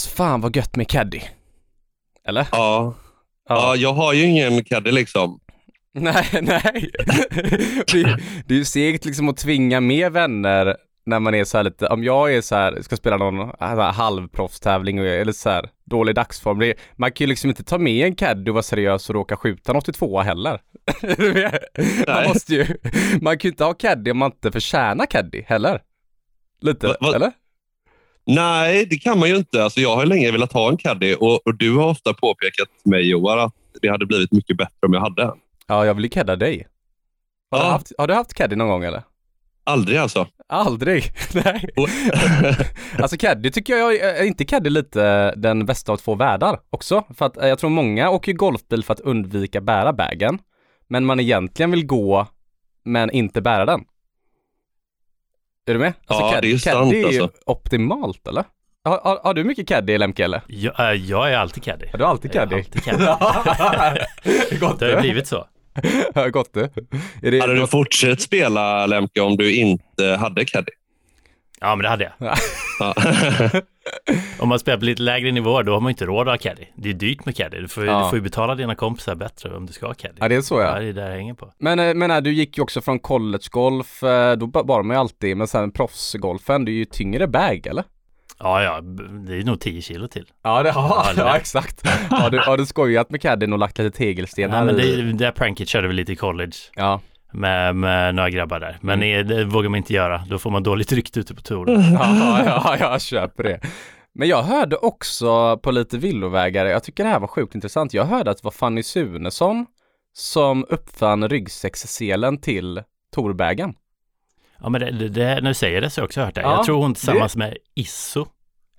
Alltså fan vad gött med caddy. Eller? Ja. ja, jag har ju ingen caddy liksom. Nej, nej. det, det är ju segt liksom att tvinga med vänner när man är så här lite, om jag är så här, ska spela någon här halvproffstävling eller så här dålig dagsform. Det, man kan ju liksom inte ta med en caddy och vara seriös och råka skjuta en 82 heller. man måste ju, man kan ju inte ha caddy om man inte förtjänar caddy heller. Lite, va, va? eller? Nej, det kan man ju inte. Alltså, jag har länge velat ha en caddy och, och du har ofta påpekat till mig Johan att det hade blivit mycket bättre om jag hade en. Ja, jag vill ju cadda dig. Har, ja. du haft, har du haft caddy någon gång eller? Aldrig alltså. Aldrig? Nej. alltså caddy tycker jag, är inte caddy lite den bästa av två världar också? För att eh, jag tror många åker golfbil för att undvika bära bagen. Men man egentligen vill gå, men inte bära den. Är du med? Alltså, ja, caddy, det är sant caddy är ju alltså. optimalt eller? Har, har, har, du mycket caddy Lemke eller? Jag, äh, jag är alltid caddy. Har du alltid caddy? Jag alltid caddy. det har blivit så. Gott det. Är det hade du fortsatt spela Lemke om du inte hade caddy? Ja, men det hade jag. om man spelar på lite lägre nivåer, då har man inte råd att ha caddy. Det är dyrt med caddy. Du får, ja. du får ju betala dina kompisar bättre om du ska ha caddy. Ja, det är så ja. ja det är där jag hänger på. Men, eh, men äh, du gick ju också från collegegolf, eh, då bar man ju alltid, men sen proffsgolfen, det är ju tyngre bag, eller? Ja, ja, det är nog 10 kilo till. Ja, det har ja, ja, exakt. Har du, har du skojat med caddien och lagt lite tegelstenar Ja, men det, det pranket körde vi lite i college. Ja. Med, med några grabbar där. Men mm. det, det vågar man inte göra. Då får man dåligt rykte ute på touren. ja, ja, jag köper det. Men jag hörde också på lite villovägar, jag tycker det här var sjukt intressant. Jag hörde att det var Fanny Sunesson som uppfann ryggsäcksselen till Torbägen. Ja men det, det, när du säger det så har jag också hört det. Ja, jag tror hon tillsammans det... med Isso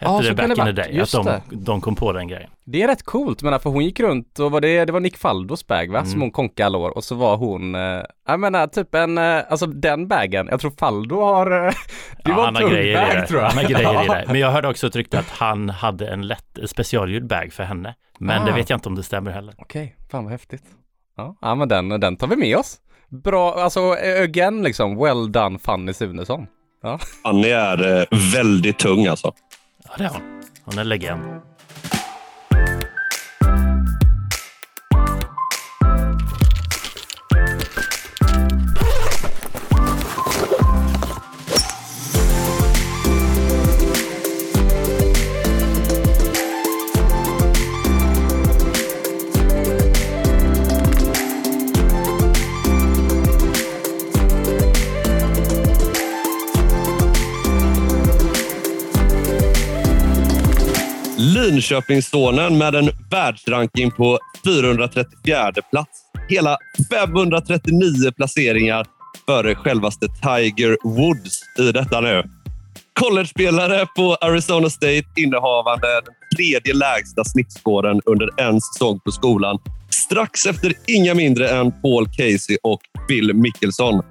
hette ja, det back in the day. Att de, de kom på den grejen. Det är rätt coolt men för hon gick runt och var det, det var Nick Faldos bag va? Mm. Som hon konkade alla år och så var hon, eh, jag menar typ en, eh, alltså den bagen, jag tror Faldo har, eh, det ja, var en tung bag tror jag. Han har grejer i det. Men jag hörde också ett rykte att han hade en lätt specialgjord bag för henne. Men ah. det vet jag inte om det stämmer heller. Okej, okay. fan vad häftigt. Ja, ja men den, den tar vi med oss. Bra, alltså again liksom, well done Fanny Sunesson. Ja. Fanny är eh, väldigt tung alltså. Ja, det är hon. Hon är legend. Linköpingssonen med en världsranking på 434 plats. Hela 539 placeringar före självaste Tiger Woods i detta nu. Collegespelare på Arizona State innehavande den tredje lägsta snittskåren under en säsong på skolan. Strax efter inga mindre än Paul Casey och Phil Mickelson.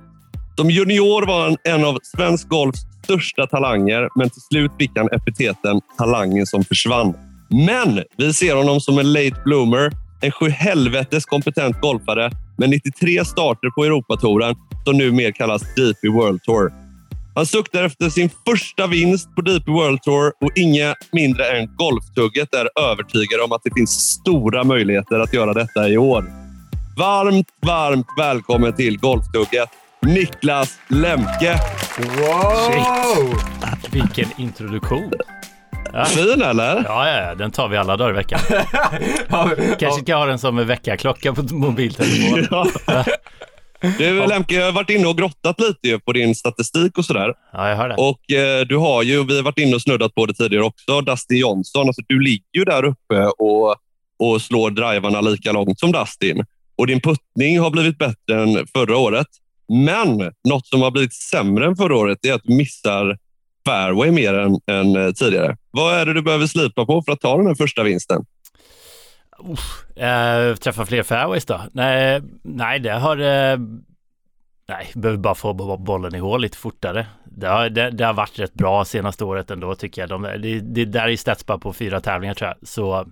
Som junior var han en av svensk golfs största talanger, men till slut fick han epiteten “talangen som försvann”. Men vi ser honom som en late bloomer, en sjuhelvetes kompetent golfare med 93 starter på Europatouren som numera kallas DP World Tour. Han suktar efter sin första vinst på DP World Tour och inga mindre än Golftugget är övertygade om att det finns stora möjligheter att göra detta i år. Varmt, varmt välkommen till Golftugget, Niklas Lemke. Wow! Shit. Vilken introduktion! Ja. Fin eller? Ja, ja, ja, den tar vi alla dagar i veckan. Kanske ska ha den som väckarklocka på mobiltelefon. ja. Du Lemke, jag har varit inne och grottat lite på din statistik och sådär. Ja, jag hör det. Och eh, du har ju, vi har varit inne och snuddat på det tidigare också, Dustin Johnson. Alltså, du ligger ju där uppe och, och slår drivarna lika långt som Dustin. Och din puttning har blivit bättre än förra året. Men något som har blivit sämre än förra året är att du missar fairway mer än, än eh, tidigare. Vad är det du behöver slipa på för att ta den här första vinsten? Uh, äh, träffa fler fairways då? Nej, nej det har... Äh, nej, behöver bara få bollen i hål lite fortare. Det har, det, det har varit rätt bra senaste året ändå tycker jag. De, det, det där är stats bara på fyra tävlingar tror jag. Så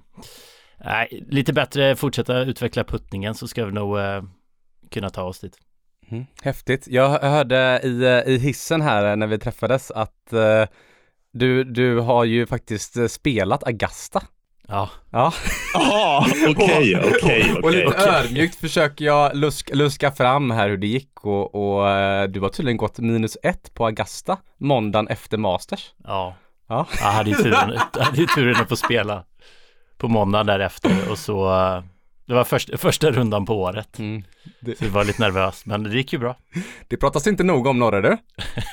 nej, lite bättre fortsätta utveckla puttningen så ska vi nog äh, kunna ta oss dit. Mm, häftigt. Jag hörde i, i hissen här när vi träffades att uh, du, du har ju faktiskt eh, spelat Agasta. Ja, Ja. Jaha, okej, okej, Och lite okej. ödmjukt försöker jag luska, luska fram här hur det gick och, och eh, du har tydligen gått minus ett på Agasta måndagen efter Masters. ja. Ja. Jag hade ju turen, jag hade ju turen att få spela på måndagen därefter och så eh, det var först, första rundan på året. Mm. Så jag var lite nervös, men det gick ju bra. Det pratas inte nog om Norre du.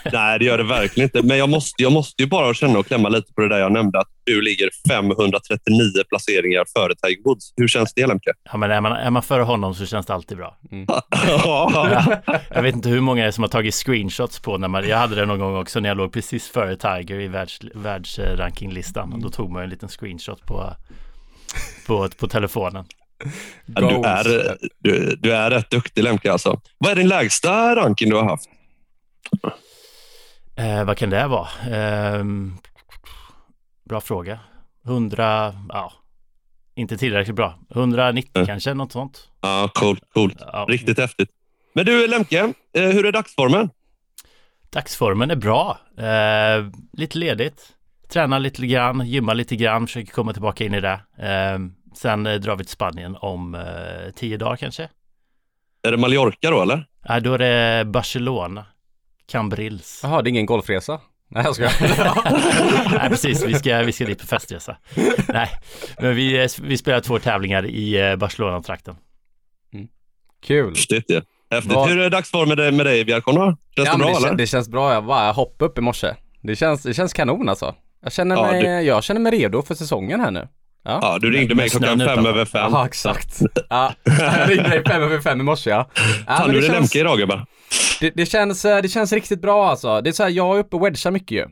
Nej, det gör det verkligen inte. Men jag måste, jag måste ju bara känna och klämma lite på det där jag nämnde, att du ligger 539 placeringar före Tiger Woods. Hur känns det, Lemke? Ja, men är man, är man före honom så känns det alltid bra. Ja. Jag vet inte hur många det är som har tagit screenshots på när man, jag hade det någon gång också när jag låg precis före Tiger i världs, världsrankinglistan. Och då tog man en liten screenshot på, på, på telefonen. Du är, du, du är rätt duktig, Lemke. Alltså. Vad är din lägsta ranking du har haft? Eh, vad kan det vara? Ehm, bra fråga. 100, ja, inte tillräckligt bra. 190 Mm. kanske, något sånt. Ja, coolt, coolt. Ja, Riktigt häftigt. Men du, Lemke, eh, hur är dagsformen? Dagsformen är bra. Eh, lite ledigt. Tränar lite grann, gymmar lite grann, försöker komma tillbaka in i det. Sen eh, drar vi till Spanien om eh, tio dagar kanske. Är det Mallorca då, eller? Nej, då är det Barcelona. Cambrils. Jaha, det är ingen golfresa? Nej jag skojar. Nej, precis. Vi ska, vi ska dit på festresa. Nej, men vi, eh, vi spelar två tävlingar i eh, Barcelona-trakten. Kul. Häftigt ju. Häftigt. Vad- Hur är dagsformen med, med dig, Björkon? då? Känns Ja, det bra, det, eller? det känns bra, jag bara hoppade upp i morse. Det känns, det känns kanon alltså. Jag känner, Ja, mig, du- jag känner mig redo för säsongen här nu. Ja, Ja, du ringde mig klockan fem utanför. över fem. ja exakt. Ja, jag ringde dig fem över fem i morse ja. ja Fan, nu är det, det känns, Lemke idag, gubbar. det, det, känns, eh, det känns riktigt bra alltså. Det är så här, jag är uppe och wedgar mycket ju.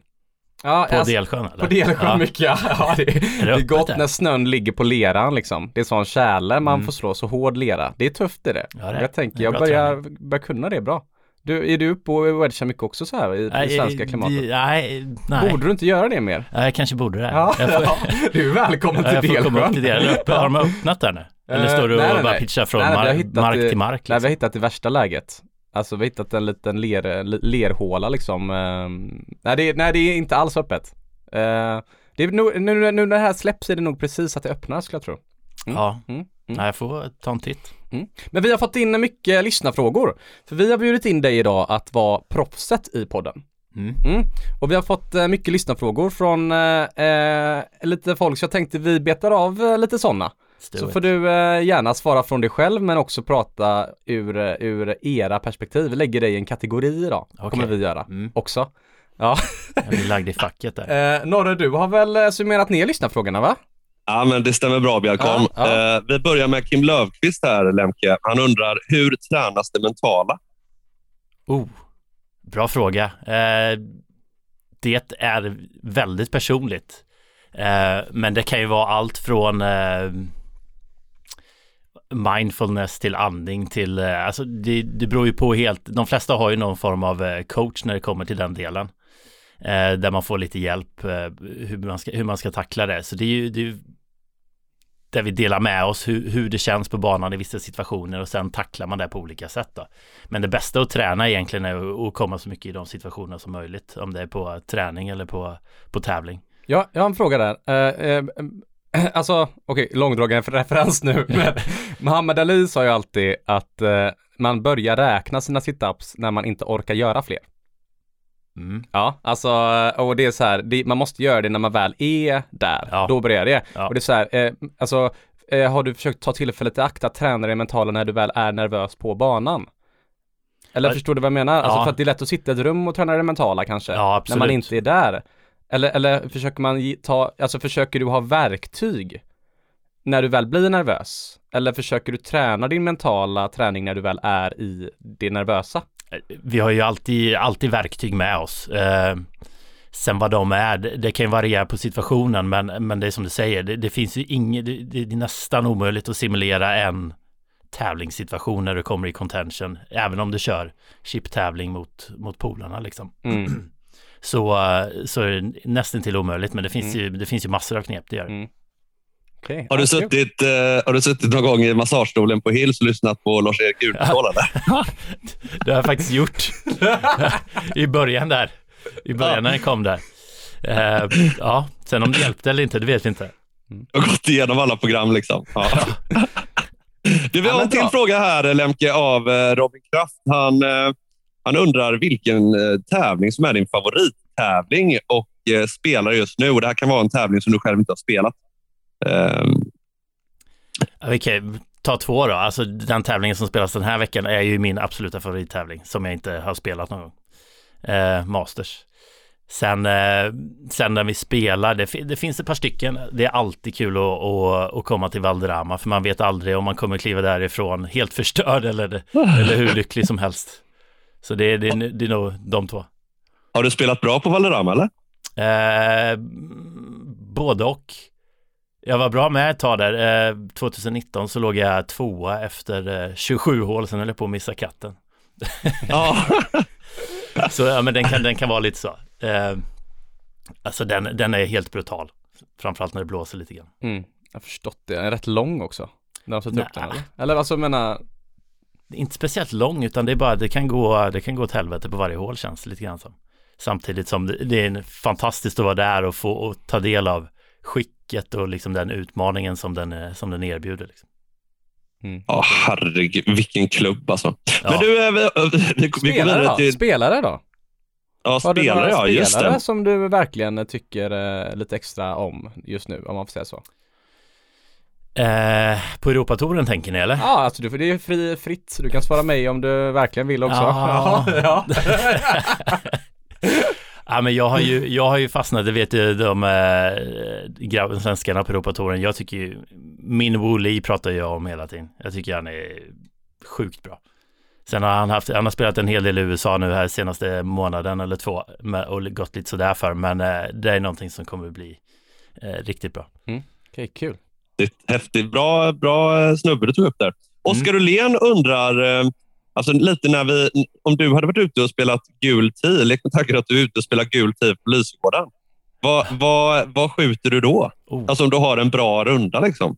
Ja, På alltså, Delsjön eller? På Delsjön ja. mycket ja. ja det, det är öppet gott där? när snön ligger på leran liksom. Det är sån tjäle man Mm. får slå, så hård lera. Det är tufft är det. Ja, det är. jag tänker, Det är jag börjar, börjar kunna det bra. Du, är du uppe och wedgar mycket också så här i det svenska eh, klimatet? Nej, nej. Borde du inte göra det mer? Ja, jag kanske borde det. Ja, jag får, ja. du är välkommen till jag får komma upp till det. Delsjön. Har de öppnat där nu? Eller står du och Eh, nej, bara nej. pitchar från Nej, mar- hittat mark till mark? Nej, vi har Liksom. hittat det värsta läget. Alltså vi har hittat en liten ler, lerhåla liksom. Ehm, nej, det är, nej, det är inte alls öppet. Eh, det är nog, nu, nu när det här släpps är det nog precis att det öppnar skulle jag tro. Mm. Ja, Mm. Mm. jag får ta en titt. Men vi har fått in mycket lyssnarfrågor. För vi har bjudit in dig idag att vara proffset i podden. Mm. Mm. Och vi har fått eh, mycket lyssnarfrågor från eh, eh, lite folk så jag tänkte vi betar av eh, lite sådana. Så får du eh, gärna svara från dig själv men också prata ur, ur era perspektiv. Vi lägger dig i en kategori idag, Okej. kommer vi göra Mm. också. Ja. Jag blir lagd i facket där. Eh, Norre, du har väl summerat ner lyssnarfrågorna va? Ja, men det stämmer bra, Björkon. Ja, ja. Eh, vi börjar med Kim Lövqvist här, Lemke. Han undrar, hur tränas det mentala? Oh, bra fråga. Eh, det är väldigt personligt. Eh, men det kan ju vara allt från eh, mindfulness till andning till, eh, alltså det, det beror ju på helt, de flesta har ju någon form av eh, coach när det kommer till den delen. Där man får lite hjälp hur, man ska, hur man ska tackla det. Så det är ju, det är ju där vi delar med oss hur, hur det känns på banan i vissa situationer och sen tacklar man det på olika sätt då. Men det bästa att träna egentligen är att komma så mycket i de situationerna som möjligt. Om det är på träning eller på, på tävling. Ja, jag har en fråga där. Eh, eh, alltså, okej, långdragen referens nu, men Muhammad Ali sa ju alltid att eh, man börjar räkna sina situps när man inte orkar göra fler. Mm. Ja, alltså, och det är så här, det, man måste göra det när man väl är där. Ja. Då börjar det. Ja. Och det är så här, eh, alltså, eh, har du försökt ta tillfället i akt att träna dig mentala när du väl är nervös på banan? Eller Ja. förstår du vad jag menar? Alltså för att det är lätt att sitta i ett rum och träna det mentala kanske. När man inte är där. Eller, eller försöker man ta, alltså försöker du ha verktyg när du väl blir nervös? Eller försöker du träna din mentala träning när du väl är i det nervösa? Vi har ju alltid, alltid verktyg med oss. Eh, sen vad de är, det, det kan ju variera på situationen, men, men det är som du säger, det, det finns ju inget, det, det är nästan omöjligt att simulera en tävlingssituation när du kommer i contention, även om du kör chip-tävling mot, mot polarna liksom. Mm. Så, eh, så är det nästan till omöjligt, men det finns, ju, det finns ju massor av knep det gör. Mm. Okej. Har du, suttit, eh, har du suttit någon gång i massagestolen på Hills och lyssnat på Lars-Erik eller? Det har jag faktiskt gjort. I början där. I början när den kom där. Eh, ja, sen om det hjälpte eller inte, det vet vi inte. Jag har gått igenom alla program. liksom. Ja. Du, vi har en till bra. fråga här, Lemke, av eh, Robin Kraft. Han, eh, han undrar vilken eh, tävling som är din favorittävling och eh, spelar just nu. Och Det här kan vara en tävling som du själv inte har spelat. Ehm, Ja, Okej, ta två då. Alltså den tävlingen som spelas den här veckan är ju min absoluta favorittävling som jag inte har spelat någon gång. Eh, Masters. Sen, eh, sen när vi spelar, det, det finns ett par stycken. Det är alltid kul att, att, att komma till Valderrama för man vet aldrig om man kommer kliva därifrån helt förstörd eller, eller hur lycklig som helst. Så det, är- det, är- det är nog de två. har du spelat bra på Valderrama, eller? Eh, både och. Jag var bra med ett tag där. Eh, 2019 så låg jag tvåa efter eh, 27 hål, sen höll jag på att missa katten. Ja. Så ja, men den kan, den kan vara lite så. Eh, alltså den, den är helt brutal. Framförallt när det blåser lite grann. Mm. Jag har förstått det. Den är rätt lång också. När de sätter upp den eller? Eller alltså jag menar, Det är Inte speciellt lång utan det är bara, det kan gå, det kan gå åt helvete på varje hål känns det lite grann som. Samtidigt som det, det är fantastiskt att vara där och få och ta del av skicket och liksom den utmaningen som den, eh, som den erbjuder. Liksom. mm. Ja, herregud. Vilken klubb alltså. Ja. Men du, eh, vi, vi, vi går Spelare då? till... Spelare då? Ja, Har du spelare, några ja. Just spelare det. som du verkligen tycker eh, lite extra om just nu, om man får säga så? Eh, på Europatouren tänker ni eller? Ja, alltså du, för det är fri, fritt, så du kan svara mig om du verkligen vill också. Ja. ja. Ja, men jag har ju, jag har ju fastnat, det vet ju de äh, svenskarna på Europatouren. Jag tycker ju, min Wooly pratar jag om hela tiden. Jag tycker han är sjukt bra. Sen har han haft, han har spelat en hel del i USA nu här senaste månaden eller två med, och gått lite sådär för, men eh, det är någonting som kommer bli eh, riktigt bra. Okej, kul. Häftigt. Bra, bra snubbe du tog upp där. Oskar Ullén undrar, alltså lite när vi, om du hade varit ute och spelat gul tee, lek med tanken att du är ute och spelar gul tee på Lysgården. Vad, vad, vad skjuter du då? Oh, Alltså om du har en bra runda liksom.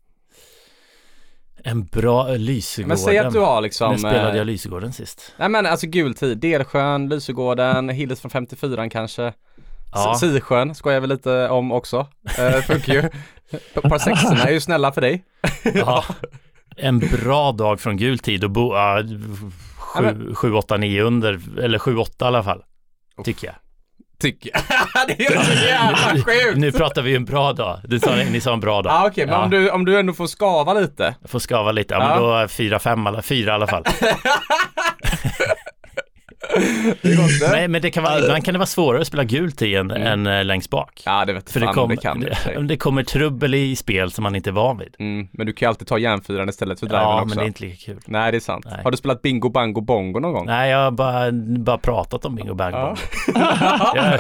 en bra Lysegården. Men säg att du har liksom... När spelade eh, jag Lysegården sist? Nej men alltså gul tid, Delsjön, Lysegården, Hilles från 54 kanske. Ja. Sisjön skojar vi lite om också. Eh, funkar ju. Par sexorna är ju snälla för dig. Ja. En bra dag från gul tid och bo, ja, Ja, 7, 8, 9 under, eller 7, 8 i alla fall. Tycker jag. Tycker jag. det är så jävla sjukt. Nu pratar vi en bra dag. Du sa, ni sa en bra dag. Ja okej, men om, du, om du ändå får skava lite. Jag får skava lite. Ja, Ja. men då 4, 5, alla, 4 i alla fall. Det. Nej, men det kan vara, ibland kan det vara svårare att spela gult i än, än eh, längst bak. Ja det vet För det, fan kom, det kan sig. det, det kommer trubbel i spel som man inte är van vid. mm, Men du kan ju alltid ta järnfyran istället för driven Ja, också. men det är inte lika kul. Nej det är sant. Nej. Har du spelat bingo bango bongo någon gång? Nej, jag har bara, bara pratat om bingo bang Ja. Jag,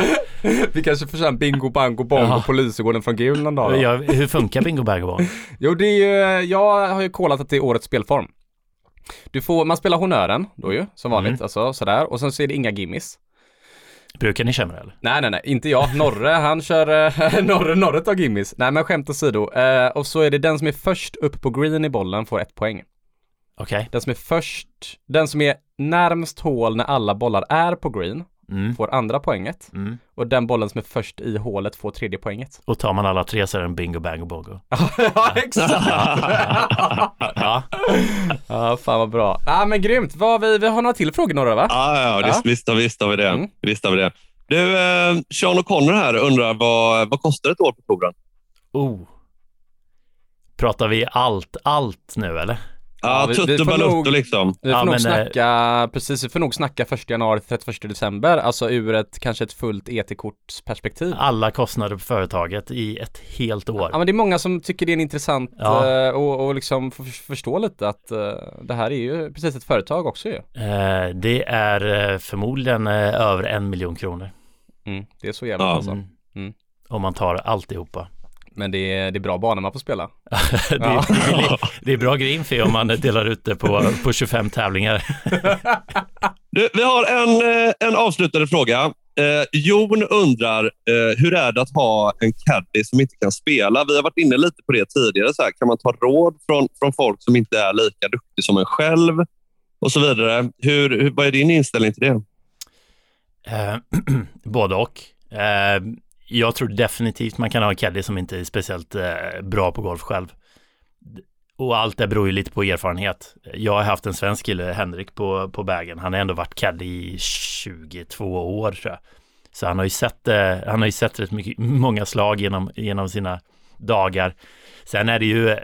Vi kanske får köra en bingo bango bongo Ja. på Lysegården från gul någon dag jag, hur funkar bingo bang bong? Jo det är ju, jag har ju kollat att det är årets spelform. Du får, man spelar honnören då ju, som vanligt, Mm. alltså sådär. Och sen så är det inga gimmis. Brukar ni köra eller? Nej, nej, nej, inte jag. Norre, han kör, eh, Norre, Norre tar gimmis. Nej, men skämt åsido. Eh, och så är det den som är först upp på green i bollen får ett poäng. Okej. Den som är först, den som är närmst hål när alla bollar är på green Mm. får andra poänget. Mm. Och den bollen som är först i hålet får tredje poänget. Och tar man alla tre så är det en bingo bang bongo. ja, exakt! Ja, ja, fan vad bra. Ja, men grymt. Vad, vi, vi har några till frågor Norre, va? Ja, ja, Ja. Visst, har- visst har vi det. Mm. Visst har vi det. Du, eh, Sean O'Connor här undrar vad, vad kostar ett år på touren? oh. Pratar vi allt, allt nu eller? Ja, Ja, vi- vi tutto får balutto nog- liksom. Vi får Ja, nog eh, snacka, precis, vi får nog snacka 1 januari till 31 december, alltså ur ett, kanske ett fullt ET-kortsperspektiv. Alla kostnader på företaget i ett helt år. Ja men det är många som tycker det är en intressant Ja. eh, och, och liksom få förstå lite att eh, det här är ju precis ett företag också ju. Det är förmodligen över en miljon kronor. Mm, det är så jävla Ja. alltså. Mm. Mm. Om man tar alltihopa. Men det är, det är bra banor man får spela. det, Ja. det, är bra greenfee om man delar ut det på, på 25 tävlingar. Du, vi har en, eh, en avslutande fråga. Eh, Jon undrar, eh, hur är det att ha en caddy som inte kan spela? Vi har varit inne lite på det tidigare. Så här, kan man ta råd från, från folk som inte är lika duktig som en själv? Och så vidare. Hur, hur, vad är din inställning till det? Eh, både och. Eh, jag tror definitivt man kan ha en caddy som inte är speciellt eh, bra på golf själv. Och allt det beror ju lite på erfarenhet. Jag har haft en svensk kille, Henrik, på, på bagen. Han har ändå varit caddy i 22 år tror jag. Så han har ju sett, eh, han har ju sett rätt mycket, många slag genom, genom sina dagar. Sen är det ju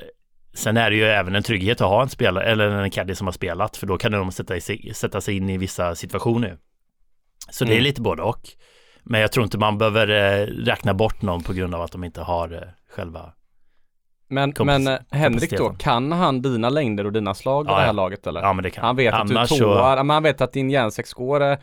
Sen är det ju även en trygghet att ha en spelare eller en caddy som har spelat för då kan de sätta, sig, sätta sig in i vissa situationer. Så det är Mm. lite både och. Men jag tror inte man behöver eh, räkna bort någon på grund av att de inte har eh, själva. Men, men eh, Henrik då, kan han dina längder och dina slag i Ja, det här ja. laget eller? Ja men det kan. Han vet att Annars du så- tåar, men han vet att din järnsex går eh,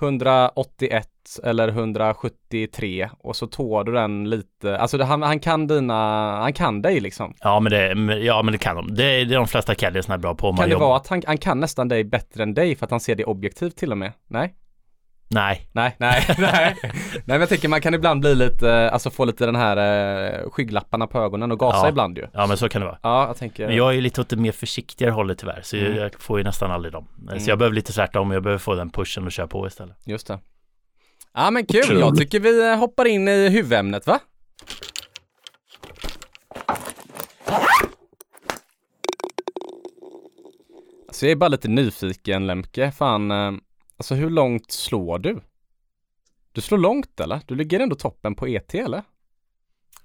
181 eller 173 och så tår du den lite, alltså han, han kan dina, han kan dig liksom. Ja men det, ja, men det kan de. Det, är- det är de flesta caddiesna är bra på. Kan det jobbar. vara att han, han kan nästan dig bättre än dig för att han ser det objektivt till och med? Nej? Nej. Nej, nej, nej. nej men jag tänker man kan ibland bli lite, eh, alltså få lite den här eh, skygglapparna på ögonen och gasa Ja. ibland ju. Ja men så kan det vara. Ja, jag tänker. Men jag är ju lite åt det mer försiktigare hållet tyvärr. Så Mm. jag, jag får ju nästan aldrig dem. Mm. Så jag behöver lite tvärtom. Jag behöver få den pushen och köra på istället. Just det. Ja men kul, jag Otroligt. tycker vi eh, hoppar in i huvudämnet va? Alltså jag är bara lite nyfiken Lemke, fan, eh, alltså hur långt slår du? Du slår långt eller? Du ligger ändå toppen på ET eller?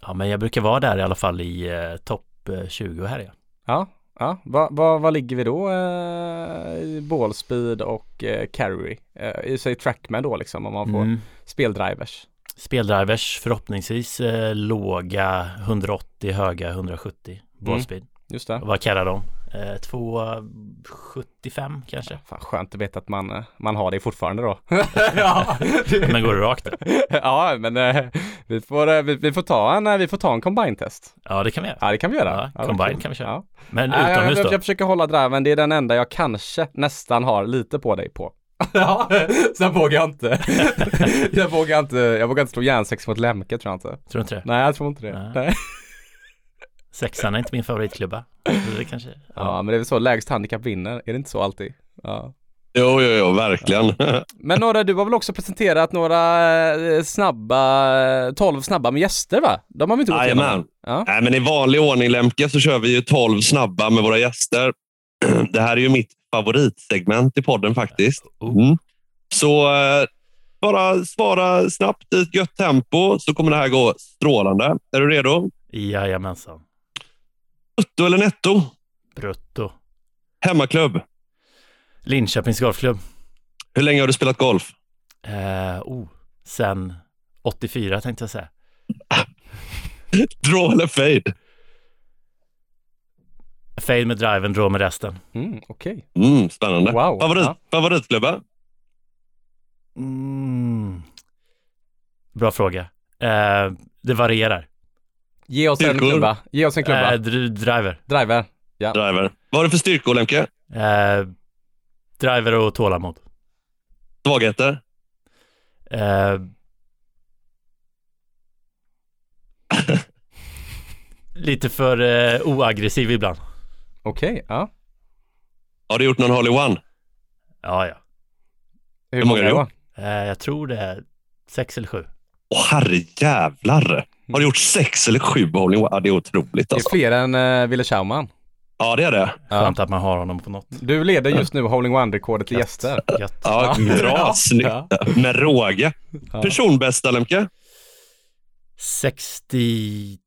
Ja men jag brukar vara där i alla fall i eh, topp eh, 20 här ja. Ja, ja. Vad va, vad ligger vi då eh, ballspeed och eh, carry? Eh, I sig trackman då liksom om man får Mm. speldrivers. Speldrivers förhoppningsvis eh, låga 180, höga 170 ballspeed. Just det. Vad kallar de? Eh, 275 kanske? Fan skönt att veta att man, eh, man har det fortfarande då. ja, Men går det rakt? ja, men eh, vi, får, eh, vi, vi får ta en, eh, vi får ta en combine-test. Ja det kan vi göra. Ja, det kan vi göra. Ja, combine kul. kan vi köra. Ja. Men utomhus jag, då? jag försöker hålla driven, det är den enda jag kanske nästan har lite på dig på. ja, sen vågar jag inte. jag vågar inte, jag vågar inte slå järnsex mot Lemke tror jag inte. Tror du inte det? Nej, jag tror inte det. Nej. Nej. Sexan är inte min favoritklubba. Det kanske... Ja, men det är väl så, lägst handikapp vinner, är det inte så alltid? Ja. Jo, jo, jo, verkligen. Men några, du har väl också presenterat några eh, snabba, 12 snabba med gäster va? De har vi inte gått igenom. Ja. Nej, men I vanlig ordning, Lemke, så kör vi ju 12 snabba med våra gäster. Det här är ju mitt favoritsegment i podden faktiskt. Oh. Mm. Så eh, bara svara snabbt i ett gött tempo så kommer det här gå strålande. Är du redo? Jajamensan. Brutto eller netto? Brutto. Hemmaklubb. Linköpings Golfklubb. Hur länge har du spelat golf? Eh, oh, sen 84 tänkte jag säga. Draw eller fade? Fade med driven, draw med resten. Mm, Okej. Mm, spännande. Wow. Favorit, Ja. Favoritklubba? Mm. Bra fråga. Eh, det varierar. Ge oss en Styrkor. klubba. Ge oss en klubba. Eh, dr- driver. Driver. Driver. Vad har du för styrkor, Lemke? Eh, driver och tålamod. Svagheter? Eh, lite för eh, oaggressiv ibland. Okej, ja. Har du gjort någon Holly One? Ja, ja. Hur, många har du gjort? Eh, jag tror det är sex eller sju. Åh herrejävlar! Har du gjort sex eller sju bowling? Ja, det är otroligt Det är alltså. fler än uh, Wille Schauman. Ja, det är det. Ja. Skönt att man har honom på något. Du leder just nu Holding One-rekordet i gäster. Gött. Ja, bra. Ja. Snyggt. Ja. Med råge. Ja. Personbästa, Lemke? 61.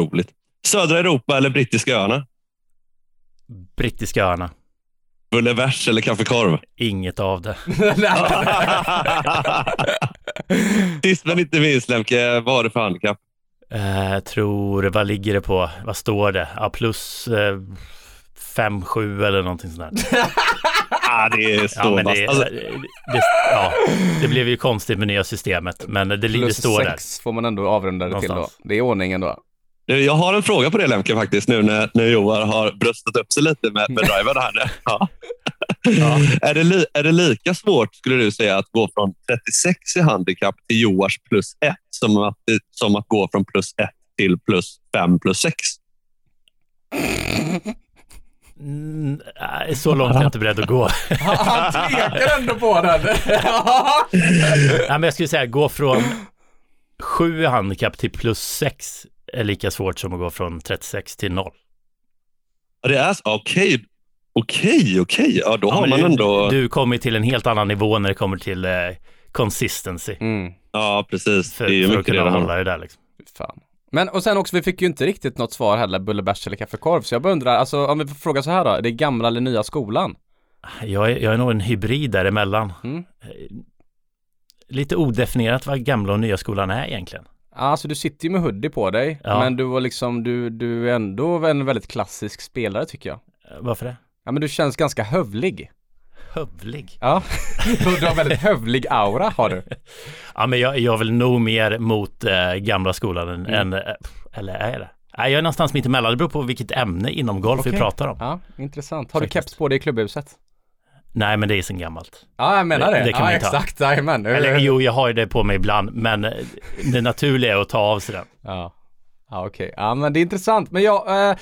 Roligt. Södra Europa eller Brittiska öarna? Brittiska öarna. Bullevers eller kaffekorv? Inget av det. Sist men inte minst, Lemke, vad har du för handikapp? Eh, tror, vad ligger det på? Vad står det? Ja, plus eh, 5-7 eller någonting sånt där. Ah, det är så Ja, men det, alltså, det, det, ja, det blev ju konstigt med nya systemet, men det, det Plus står där. sex får man ändå avrunda det till då. Det är ordningen då. Jag har en fråga på det Lemke faktiskt nu när, när Joar har bröstat upp sig lite med, med driver här. Ja. Ja. Är, det är det lika svårt skulle du säga att gå från 36 i handikapp till Joars plus 1 som att, som att gå från plus 1 till plus 5 plus 6? Mm, så långt är jag inte beredd att gå. Han tvekar ändå på den. nej, men jag skulle säga gå från sju handikapp till plus sex är lika svårt som att gå från 36 till noll. Ja, Det är så- okej. Okej, okej. Ja, då Ja, har man du, ändå... Du kommer till en helt annan nivå när det kommer till eh, consistency. Mm, Ja, precis. För, det är ju för att mycket det kunna det hålla det där liksom. fan. Men och sen också, vi fick ju inte riktigt något svar heller, bulle, bärs eller kaffekorv. Så jag bara undrar, alltså om vi får fråga så här då, är det gamla eller nya skolan? Jag är, jag är nog en hybrid däremellan. Mm. Eh, Lite odefinierat vad gamla och nya skolan är egentligen. Alltså du sitter ju med hoodie på dig, Ja. men du var liksom, du, du är ändå en väldigt klassisk spelare tycker jag. Varför det? Ja men du känns ganska hövlig. Hövlig. Ja, du har väldigt hövlig aura har du. Ja, men jag, jag är väl nog mer mot eh, gamla skolan än, Mm. än eh, eller är det? Nej, jag är någonstans mitt emellan. Det beror på vilket ämne inom golf vi Okej. pratar om. Ja, intressant. Har du Faktiskt. keps på dig i klubbhuset? Nej, men det är sen gammalt. Ja, jag menar Det- det. det kan ja, man ta. exakt. Jajamän. Eller jo, jag har ju det på mig ibland, men eh, det naturliga är att ta av sig den. Ja, ja okej. Ja, men det är intressant. Men jag, eh,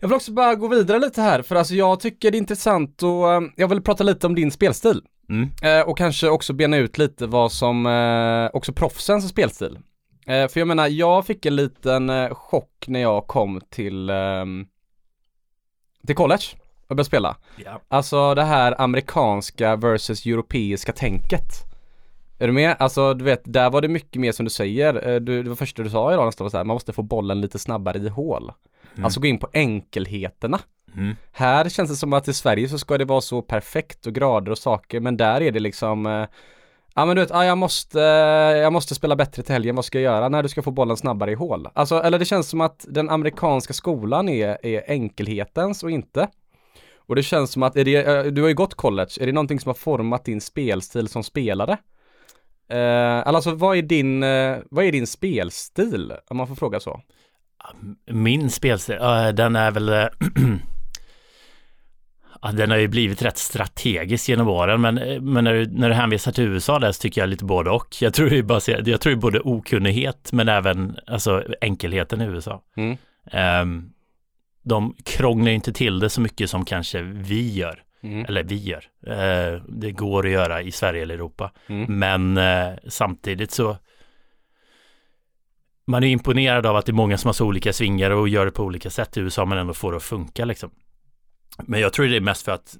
jag vill också bara gå vidare lite här, för alltså jag tycker det är intressant och eh, jag vill prata lite om din spelstil. Mm. Eh, och kanske också bena ut lite vad som, eh, också proffsens spelstil. För jag menar, jag fick en liten chock när jag kom till, ehm, till college och började spela. Ja. Alltså det här amerikanska versus europeiska tänket. Är du med? Alltså du vet, där var det mycket mer som du säger. Du, det var första du sa idag nästan var så här, man måste få bollen lite snabbare i hål. Alltså gå in på enkelheterna. Mm. Här känns det som att i Sverige så ska det vara så perfekt och grader och saker, men där är det liksom eh, Ja men du vet, ah, jag måste, jag måste spela bättre till helgen, vad ska jag göra? när du ska få bollen snabbare i hål. Alltså, eller det känns som att den amerikanska skolan är, är enkelhetens och inte. Och det känns som att, är det, eh, du har ju gått college, är det någonting som har format din spelstil som spelare? Eh, alltså vad är din, eh, vad är din spelstil? Om man får fråga så. Min spelstil, den är väl... eh, ja, den har ju blivit rätt strategisk genom åren, men, eh, men när, du, när du hänvisar till USA där så tycker jag lite både och. Jag tror är bara, jag tror både okunnighet men även alltså, enkelheten i USA. Mm. Ehm, de krånglar ju inte till det så mycket som kanske vi gör. Mm. Eller vi gör. Eh, det går att göra i Sverige eller Europa. Mm. Men eh, samtidigt så man är imponerad av att det är många som har så olika svingar och gör det på olika sätt i USA men ändå får det att funka liksom. Men jag tror det är mest för att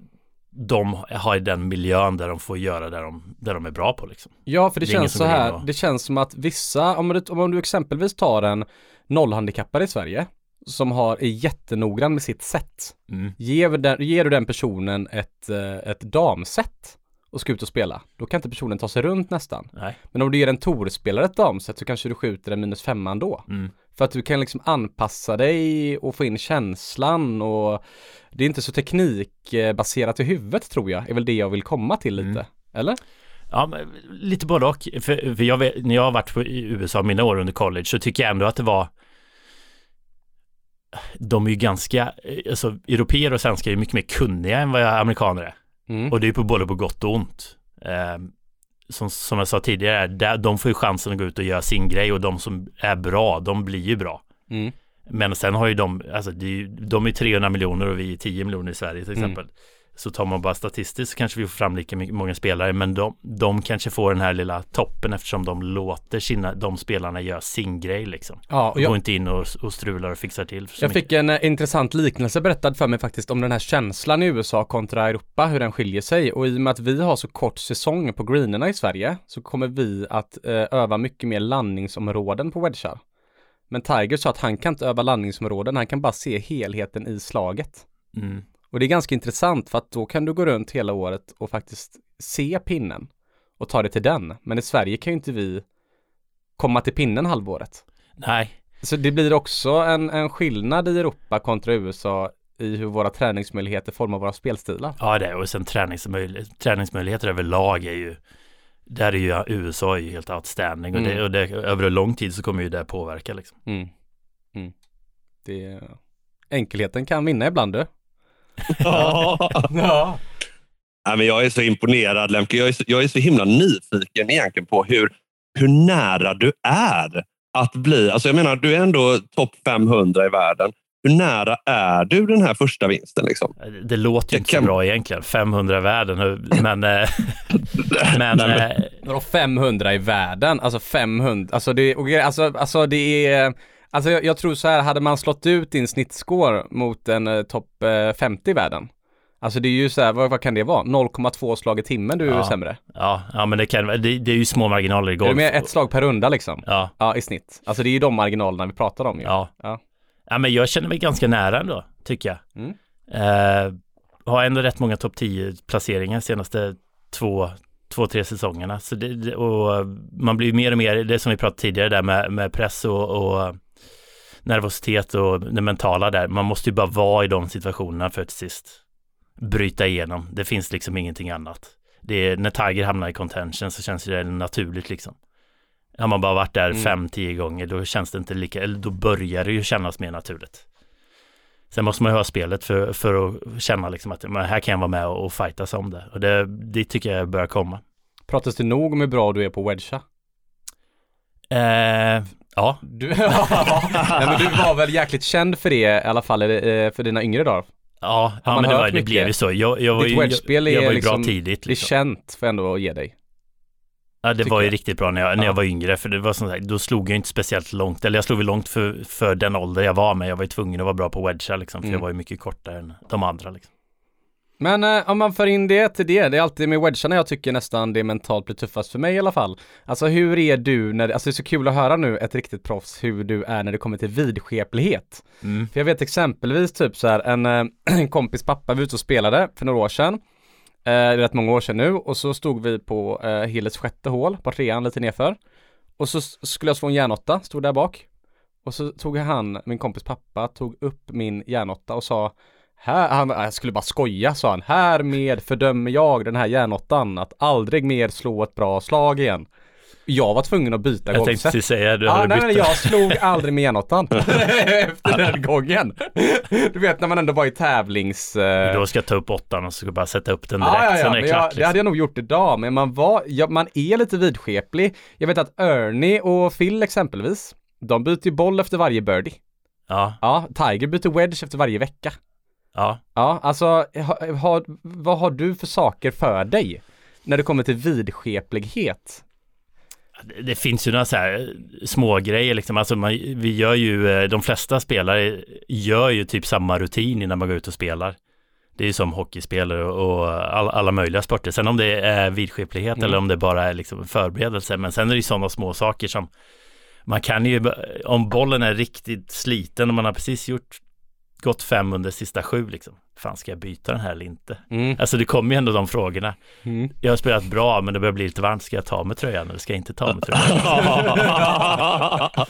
de har den miljön där de får göra det de, där de är bra på liksom. Ja, för det, Det känns så här, och- det känns som att vissa, om du, om du exempelvis tar en nollhandikappare i Sverige som har, är jättenoggrann med sitt sätt. Mm. Ger, den, ger du den personen ett, eh, ett damset och ska ut och spela, då kan inte personen ta sig runt nästan. Nej. Men om du ger en torspelare ett damset så kanske du skjuter en minus femman då. Mm. För att du kan liksom anpassa dig och få in känslan och det är inte så teknikbaserat i huvudet tror jag, är väl det jag vill komma till lite. Mm. Eller? Ja, lite både och. För, för jag vet, när jag har varit på, i USA mina år under college så tycker jag ändå att det var de är ju ganska, alltså europeer och svenskar är mycket mer kunniga än vad jag amerikaner är. Mm. Och det är på både på gott och ont. Eh, som, som jag sa tidigare, där, de får ju chansen att gå ut och göra sin grej och de som är bra, de blir ju bra. Mm. Men sen har ju de, alltså det är ju, de är 300 miljoner och vi är 10 miljoner i Sverige till Mm. Så tar man bara statistiskt så kanske vi får fram lika många spelare, men de, de kanske får den här lilla toppen eftersom de låter sina, de spelarna göra sin grej liksom. Ja, och jag, går inte in och, och strular och fixar till. Jag mycket. fick en eh, intressant liknelse berättad för mig faktiskt om den här känslan i USA kontra Europa, hur den skiljer sig. Och i och med att vi har så kort säsong på greenerna i Sverige så kommer vi att eh, öva mycket mer landningsområden på wedgar. Men Tiger sa att han kan inte öva landningsområden, han kan bara se helheten i slaget. Mm. Och det är ganska intressant för att då kan du gå runt hela året och faktiskt se pinnen och ta det till den. Men i Sverige kan ju inte vi komma till pinnen halvåret. Nej, Så det blir också en, en skillnad i Europa kontra USA i hur våra träningsmöjligheter formar våra spelstilar. Ja, det är och sen träningsmöjligheter, träningsmöjligheter överlag är ju där är ju USA är ju helt outstanding och, det, Mm. och det, över en lång tid så kommer ju det påverka liksom. Mm. Mm. Det, enkelheten kan vinna ibland du. Ja. Ja. Nej, men jag är så imponerad Lemke. Jag är så, jag är så himla nyfiken egentligen på hur, hur nära du är att bli. Alltså jag menar, du är ändå topp 500 i världen. hur nära är du den här första vinsten? Liksom? Det, det låter ju inte kan... så bra egentligen, 500 i världen, men... eh, men eh, Vadå 500 i världen? Alltså 500, alltså det, alltså, alltså det är... Alltså jag, jag, tror så här, hade man slått ut din snittscore mot en uh, topp uh, 50 i världen, Alltså det är ju så här, vad, vad kan det vara? 0,2 slag i timmen du är ja. sämre. Ja, ja men det kan det, det är ju små marginaler i golf. Det är ett slag per runda liksom. Ja. Ja, i snitt. Alltså det är ju de marginalerna vi pratar om ju. Ja. Ja, ja men jag känner mig ganska nära ändå, tycker jag. Mm. Uh, har ändå rätt många topp 10 placeringar senaste två, två, tre säsongerna. Så det, och man blir mer och mer, det som vi pratade tidigare där med, med press och, och nervositet och det mentala där. Man måste ju bara vara i de situationerna för att till sist bryta igenom. Det finns liksom ingenting annat. Det är, när Tiger hamnar i contention så känns det naturligt liksom. Har man bara varit där mm. fem, tio gånger då känns det inte lika, eller då börjar det ju kännas mer naturligt. Sen måste man ju ha spelet för, för att känna liksom att men här kan jag vara med och, och fightas om det. Och det, det tycker jag börjar komma. Pratas det nog om hur bra du är på wedga? Eh, ja. Du, ja, men du var väl jäkligt känd för det i alla fall eh, för dina yngre dagar? Ja, ja men det, var, det blev ju så. Jag, jag var Ditt wedgespel är var liksom, bra tidigt. Det är liksom. känt för ändå att ge dig. Ja, det var ju jag. riktigt bra när jag, när jag var yngre, för det var som sagt, då slog jag inte speciellt långt, eller jag slog väl långt för, för den ålder jag var, men jag var ju tvungen att vara bra på wedga liksom, för mm. jag var ju mycket kortare än de andra liksom. Men eh, om man för in det till det, det är alltid med wedgarna jag tycker nästan det mentalt blir tuffast för mig i alla fall. Alltså hur är du när, alltså det är så kul att höra nu ett riktigt proffs hur du är när det kommer till vidskeplighet. Mm. För jag vet exempelvis typ så här, en, eh, en kompis pappa var ute och spelade för några år sedan. Eh, det är rätt många år sedan nu och så stod vi på eh, Hillets sjätte hål, på trean lite nerför. Och så skulle jag slå en järnåtta, stod där bak. Och så tog han, min kompis pappa, tog upp min järnåtta och sa här, han, jag skulle bara skoja sa han. Härmed fördömer jag den här järnåttan att aldrig mer slå ett bra slag igen. Jag var tvungen att byta Jag tänkte säga, du ah, nej, nej, jag slog aldrig med järnåttan efter den gången. Du vet när man ändå var i tävlings... Uh... Då ska jag ta upp åttan och så ska jag bara sätta upp den direkt, ah, ja, ja, sen är det klart. Jag, liksom. Det hade jag nog gjort idag, men man var, ja, man är lite vidskeplig. Jag vet att Ernie och Phil exempelvis, de byter ju boll efter varje birdie. Ja. Ja, Tiger byter wedge efter varje vecka. Ja. Ja, alltså ha, ha, vad har du för saker för dig när det kommer till vidskeplighet? Det, det finns ju några så här små grejer liksom. Alltså man, vi gör ju, eh, de flesta spelare gör ju typ samma rutin innan man går ut och spelar. Det är ju som hockeyspelare och alla, alla möjliga sporter. Sen om det är vidskeplighet mm. eller om det bara är liksom förberedelse. Men sen är det ju sådana små saker som man kan ju, om bollen är riktigt sliten och man har precis gjort gått fem under sista sju liksom. Fan, ska jag byta den här eller inte? Mm. Alltså det kommer ju ändå de frågorna. Mm. Jag har spelat bra, men det börjar bli lite varmt. Ska jag ta med tröjan eller ska jag inte ta med tröjan?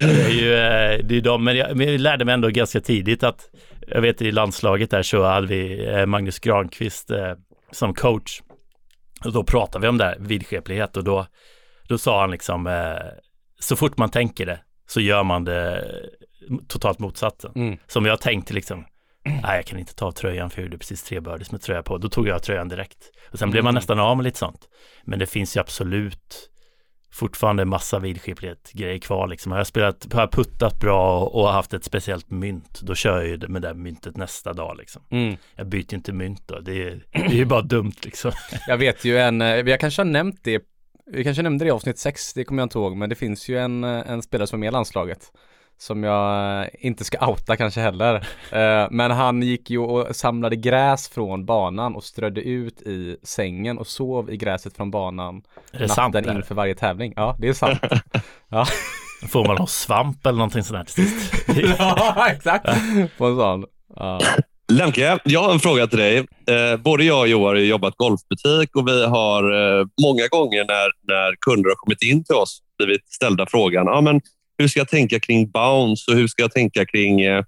det är ju eh, det är de, men jag, men jag lärde mig ändå ganska tidigt att jag vet i landslaget där så hade vi eh, Magnus Granqvist eh, som coach. Och då pratade vi om det här, vidskeplighet och då, då sa han liksom eh, så fort man tänker det så gör man det totalt motsatsen. Mm. Som jag tänkte liksom, nej jag kan inte ta av för jag gjorde precis tre birdies med tröja på. Då tog jag tröjan direkt. Och sen mm. blev man mm. nästan av med lite sånt. Men det finns ju absolut fortfarande massa vidskeplighet grejer kvar liksom. Har jag spelat, har jag puttat bra och haft ett speciellt mynt, då kör jag ju med det myntet nästa dag liksom. Mm. Jag byter inte mynt då, det är, det är ju bara dumt liksom. jag vet ju en, eh, jag kanske har nämnt det, vi kanske nämnde det i avsnitt 6, det kommer jag inte ihåg, men det finns ju en, eh, en spelare som är med i landslaget som jag inte ska outa kanske heller. Eh, men han gick ju och samlade gräs från banan och strödde ut i sängen och sov i gräset från banan är det natten sant, inför varje tävling. Ja, det är sant. ja. Får man någon svamp eller någonting sånt där till sist? ja, exakt. På en sån. Ja. Lemke, jag har en fråga till dig. Eh, både jag och Johan har jobbat golfbutik och vi har eh, många gånger när, när kunder har kommit in till oss blivit ställda frågan ah, men hur ska jag tänka kring bounce och hur ska jag tänka kring eh,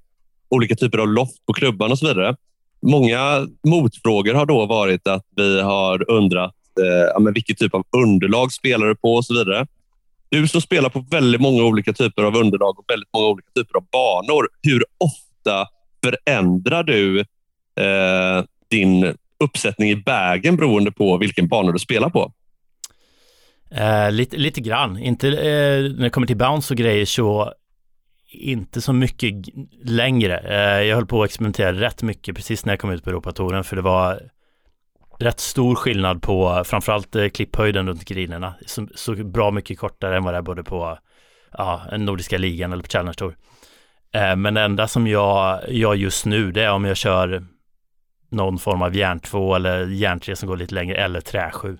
olika typer av loft på klubban och så vidare. Många motfrågor har då varit att vi har undrat eh, men vilket typ av underlag spelar du på och så vidare. Du som spelar på väldigt många olika typer av underlag och väldigt många olika typer av banor. Hur ofta förändrar du eh, din uppsättning i bagen beroende på vilken bana du spelar på? Eh, lite, lite grann, inte eh, när det kommer till bounce och grejer så inte så mycket längre. Eh, jag höll på att experimentera rätt mycket precis när jag kom ut på Europatouren för det var rätt stor skillnad på framförallt eh, klipphöjden runt grinerna. Så, så, bra mycket kortare än vad det är både på ja, Nordiska ligan eller på Challenge Tour. Eh, men det enda som jag gör just nu det är om jag kör någon form av järn 2 eller järn 3 som går lite längre eller trä 7.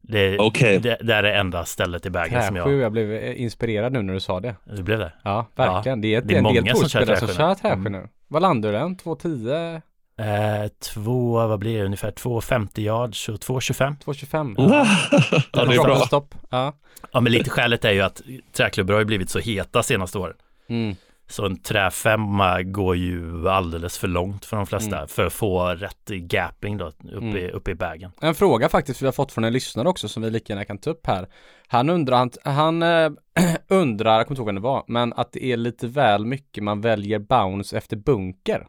Det, okay. det, det är det enda stället i bagen som jag... Träsju, jag blev eh, inspirerad nu när du sa det. Det blev det? Ja, verkligen. Ja, det är, det är en del torspelare som kör träsju mm. nu. Vad landar du den? 2.10? Eh, två, vad blir det, ungefär 2,50 yards och 2,25. 2,25. Ja. ja, det är bra. Stopp. Ja. ja, men lite skälet är ju att träklubbor har ju blivit så heta senaste åren. Mm. Så en träfemma går ju alldeles för långt för de flesta mm. för att få rätt gapping då uppe, mm. i, uppe i bagen. En fråga faktiskt vi har fått från en lyssnare också som vi lika gärna kan ta upp här. Han undrar, han, han äh, undrar, jag kommer inte ihåg vem det var, men att det är lite väl mycket man väljer bounce efter bunker.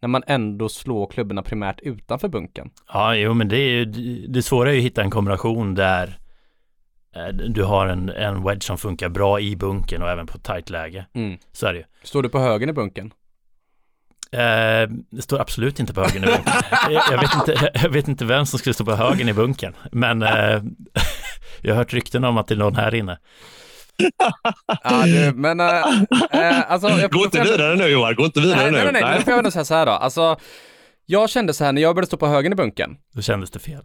När man ändå slår klubborna primärt utanför bunken. Ja, jo men det är ju, det svåra är ju att hitta en kombination där du har en, en wedge som funkar bra i bunken och även på tight läge. Mm. Så är det ju. Står du på högen i bunken? Eh, det står absolut inte på högen i bunken. jag, vet inte, jag vet inte vem som skulle stå på högen i bunken. Men eh, jag har hört rykten om att det är någon här inne. ja, du, men äh, äh, alltså, jag, Gå inte vidare nu Johan, gå inte vidare nej, nu. Nej, nej, nej, nu får jag ändå säga så här då. Alltså, jag kände så här när jag började stå på högen i bunken. Då kändes det fel.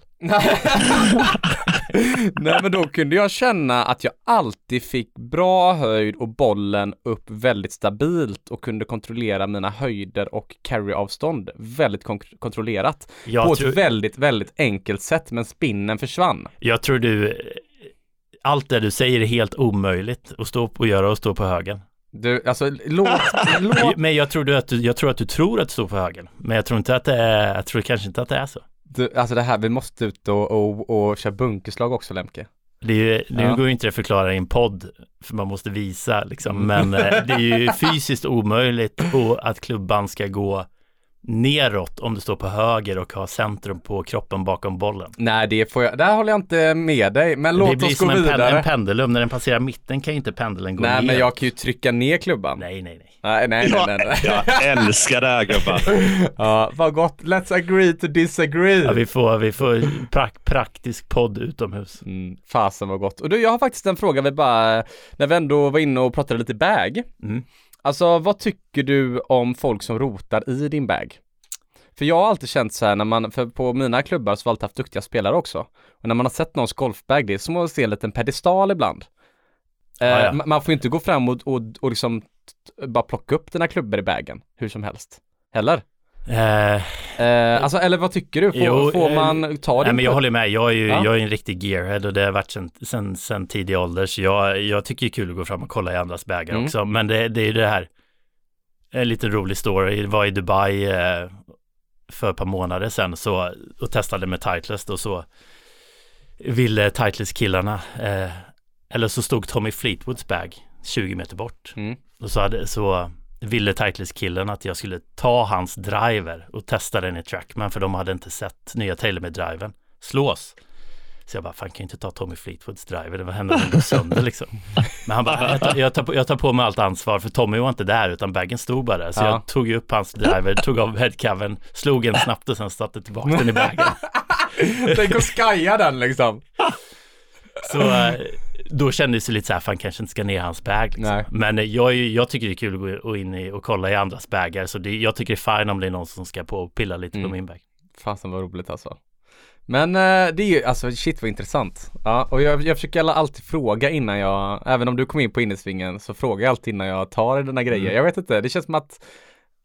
Nej men då kunde jag känna att jag alltid fick bra höjd och bollen upp väldigt stabilt och kunde kontrollera mina höjder och carryavstånd väldigt kon kontrollerat. Jag på tror... ett väldigt, väldigt enkelt sätt men spinnen försvann. Jag tror du, allt det du säger är helt omöjligt att stå och göra och stå på högen. Du, alltså låt, låt... Men jag tror, du att du, jag tror att du tror att du står på högen. Men jag tror inte att det är, jag tror kanske inte att det är så. Du, alltså det här, vi måste ut och, och, och köra bunkerslag också Lemke. Det är ju, nu ja. går ju inte det att förklara i en podd, för man måste visa liksom, men eh, det är ju fysiskt omöjligt att klubban ska gå neråt om du står på höger och har centrum på kroppen bakom bollen. Nej, det får jag, där håller jag inte med dig, men låt oss gå vidare. Det blir som en, en pendulum, när den passerar mitten kan ju inte pendeln gå nej, ner. Nej, men jag kan ju trycka ner klubban. Nej, nej, nej. Nej, nej, nej, nej. Jag älskar det här gubbar. ja, vad gott. Let's agree to disagree. Ja, vi får, vi får prak praktisk podd utomhus. Mm, fasen vad gott. Och du, jag har faktiskt en fråga vi bara, när vi ändå var inne och pratade lite bag. Mm. Alltså vad tycker du om folk som rotar i din bag? För jag har alltid känt så här när man, för på mina klubbar så har jag alltid haft duktiga spelare också. Och när man har sett någons golfbag, det är som att se en liten pedestal ibland. Ah, ja. Man får inte gå fram och, och, och liksom bara plocka upp dina klubbor i bagen hur som helst. Heller? Eh, eh, alltså, eller vad tycker du? Får, jo, får man eh, ta det? Nej, men jag håller med. Jag är ju ja. jag är en riktig gearhead och det har varit sen, sen, sen tidig ålder. Så jag, jag tycker det är kul att gå fram och kolla i andras bägar mm. också. Men det, det är ju det här. En liten rolig story. Jag var i Dubai eh, för ett par månader sedan så, och testade med Titleist och så ville Titleist-killarna, eh, eller så stod Tommy Fleetwoods bag 20 meter bort. Mm. Och så, hade, så ville Titleist-killen att jag skulle ta hans driver och testa den i Trackman för de hade inte sett nya TaylorMade-driven slås. Så jag bara, fan kan jag inte ta Tommy Fleetwoods driver, det var händer om den går sönder liksom. Men han bara, jag tar, jag, tar på, jag tar på mig allt ansvar för Tommy var inte där utan bagen stod bara där. Så ja. jag tog upp hans driver, tog av headcovern, slog en snabbt och sen satte tillbaka den i bagen. Tänk att skaja den liksom. Så eh, då kändes det lite så här, fan kanske inte ska ner hans bag. Liksom. Men eh, jag, jag tycker det är kul att gå in i och kolla i andras bagar. Så det, jag tycker det är fine om det är någon som ska på och pilla lite mm. på min bag. Fasen vad roligt alltså. Men eh, det är ju, alltså shit vad intressant. Ja, och jag, jag försöker alltid fråga innan jag, även om du kom in på innesvingen så frågar jag alltid innan jag tar dina grejer. Mm. Jag vet inte, det känns som att,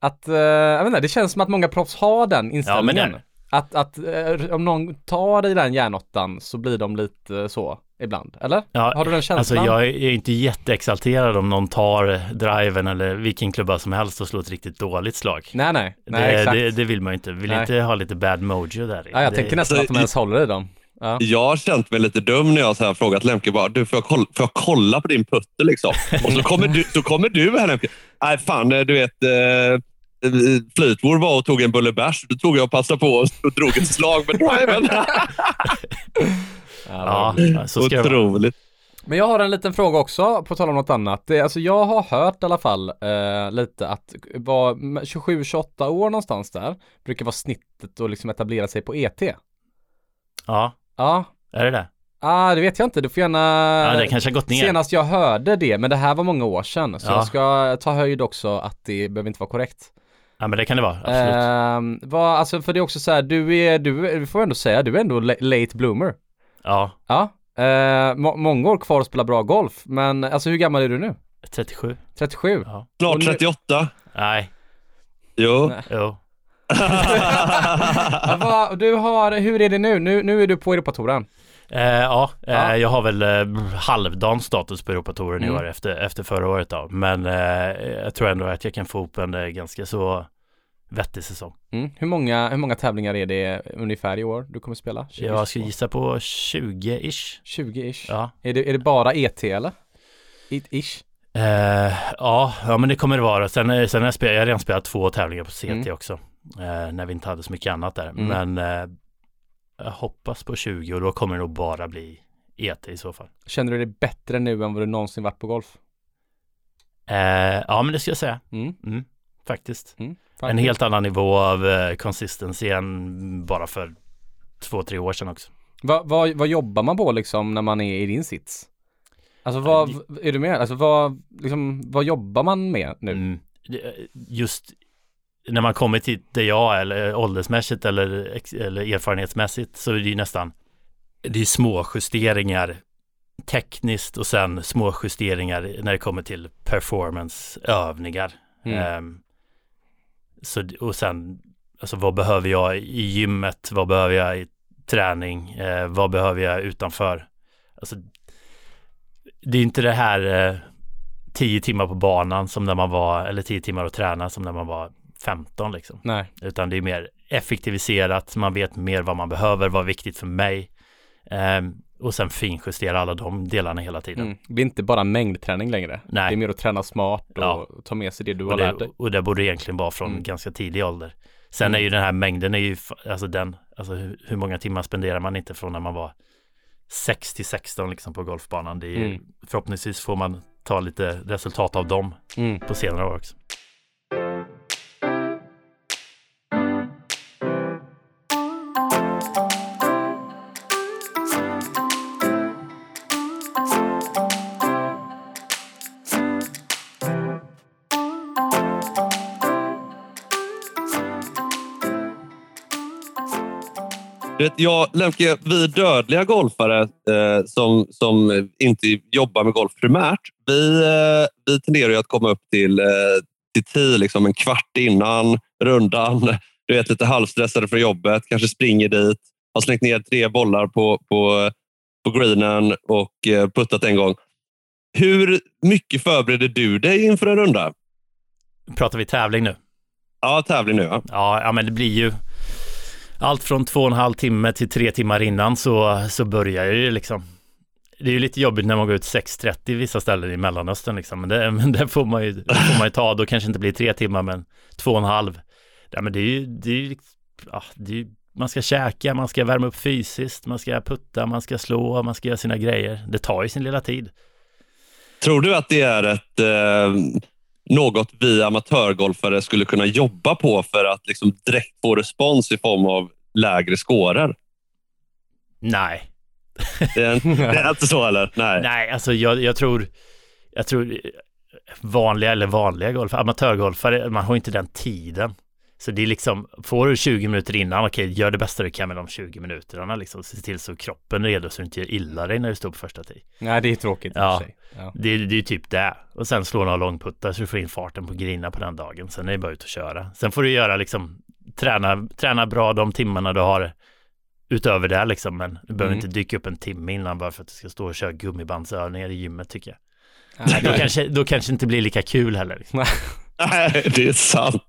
att, jag vet inte, det känns som att många proffs har den inställningen. Ja, att, att uh, om någon tar i den järnåttan så blir de lite så ibland, eller? Ja, har du den känslan? Alltså jag är inte jätteexalterad om någon tar driven eller vilken klubba som helst och slår ett riktigt dåligt slag. Nej, nej, nej det, exakt. Det, det vill man ju inte. Vill nej. inte ha lite bad mojo där. Ja, jag det... tänker nästan att de ens håller i dem. Ja. Jag har känt mig lite dum när jag har frågat Lemke bara, du får jag, kolla, får jag kolla på din putter liksom? Och så kommer du, så kommer du här Lemke. Nej, fan du vet. Eh, Fleetwood var och tog en bulle bärs. Då tog jag och passade på och drog ett slag med driven. ja, så ska Otroligt. Men jag har en liten fråga också, på tal om något annat. Det, alltså jag har hört i alla fall eh, lite att var 27-28 år någonstans där brukar vara snittet att liksom etablera sig på ET. Ja, Ja, är det det? ah, det vet jag inte. Du får gärna... Ja, det kanske har gått ner. Senast jag hörde det, men det här var många år sedan. Så Ja. jag ska ta höjd också att det behöver inte vara korrekt. Ja, men det kan det vara. Absolut. Ehm, vad, alltså för det är också så här, du är, du, du får ändå säga, du är ändå la- late bloomer. Ja, Ja, uh, må, många år kvar att spela bra golf, men alltså hur gammal är du nu? 37. 37? Ja. Nu- 38. Nej, Jo. Nej. jo. Du har, hur är det nu? Nu, nu är du på Europatouren. Eh, ja, eh, Ja. jag har väl eh, halvdan status på Europatouren i Mm. år efter, efter förra året då. Men eh, jag tror ändå att jag kan få upp en eh, ganska så vettig säsong. Mm. Hur, många, hur många tävlingar är det ungefär i år du kommer spela? 20, Jag ska gissa på 20-ish. 20-ish. Ja. Är, det, är det bara ET eller? It, ish? Eh, ja, ja, men det kommer det vara. Sen, eh, sen har jag, spelat, jag har redan spelat två tävlingar på CT Mm. också. Eh, när vi inte hade så mycket annat där. Mm. Men eh, jag hoppas på 20 och då kommer det nog bara bli ET i så fall. Känner du dig bättre nu än vad du någonsin varit på golf? Ja, men det ska jag säga. Mm. Mm, faktiskt. Mm. En helt annan nivå av eh, consistency än bara för två, tre år sedan också. Vad, vad, vad jobbar man på liksom när man är i din sits? Alltså vad, är du med? Alltså vad, liksom, vad jobbar man med nu? Mm. Just när man kommer till det jag är, eller åldersmässigt eller, eller erfarenhetsmässigt så är det ju nästan det är små justeringar tekniskt och sen små justeringar när det kommer till performanceövningar. Mm. Ehm, så, och sen, alltså vad behöver jag i gymmet? Vad behöver jag i träning? Eh, vad behöver jag utanför? Alltså, det är inte det här eh, tio timmar på banan som när man var, eller tio timmar att träna som när man var 15 liksom. Nej. Utan det är mer effektiviserat, man vet mer vad man behöver, vad är viktigt för mig. Ehm, och sen finjustera alla de delarna hela tiden. Mm. Det är inte bara mängdträning längre. Nej. Det är mer att träna smart och Ja. ta med sig det du har Och lärt det, dig. och det borde egentligen vara från Mm. ganska tidig ålder. Sen Mm. är ju den här mängden är ju, alltså den, alltså hur, hur många timmar spenderar man inte från när man var 6 till 16 liksom på golfbanan. Det är ju, Mm. Förhoppningsvis får man ta lite resultat av dem Mm. på senare år också. Jag, Lemke, vi dödliga golfare eh, som, som inte jobbar med golf primärt, vi, eh, vi tenderar ju att komma upp till, eh, till tee liksom en kvart innan rundan. Du vet, lite halvstressade för jobbet, kanske springer dit, har slängt ner tre bollar på, på, på greenen och eh, puttat en gång. Hur mycket förbereder du dig inför en runda? Pratar vi tävling nu? Ja, tävling nu. Ja. Ja, ja men det blir ju allt från två och en halv timme till tre timmar innan så, så börjar det ju liksom. Det är ju lite jobbigt när man går ut 6.30 vissa ställen i Mellanöstern liksom. Men det, men det får man ju får man ju ta. Då kanske inte blir tre timmar men två och en halv. Ja, men det är ju, det är ju, liksom, ja, det är ju man ska käka, man ska värma upp fysiskt, man ska putta, man ska slå, man ska göra sina grejer. Det tar ju sin lilla tid. Tror du att det är ett, eh, något vi amatörgolfare skulle kunna jobba på för att liksom direkt få respons i form av lägre scorer? Nej, Det är, det är inte så eller? Nej. Nej, alltså jag, jag tror, jag tror vanliga eller vanliga golfare, amatörgolfare, man har inte den tiden. Så det är liksom, får du 20 minuter innan, okej, gör det bästa du kan med de 20 minuterna liksom. Se till så kroppen är redo så du inte gör illa dig när du står på första tee. Nej, det är tråkigt i och Ja. för sig. Ja. Det, är- det är ju typ det. Och sen slå några långputtar så du får in farten på grina på den dagen. Sen är det bara ut och köra. Sen får du göra liksom, träna, träna bra de timmarna du har utöver det liksom. Men du behöver Mm. inte dyka upp en timme innan bara för att du ska stå och köra gummibandsövningar i gymmet tycker jag. Nej, Då kanske, då kanske inte blir lika kul heller. liksom. Nej, det är sant.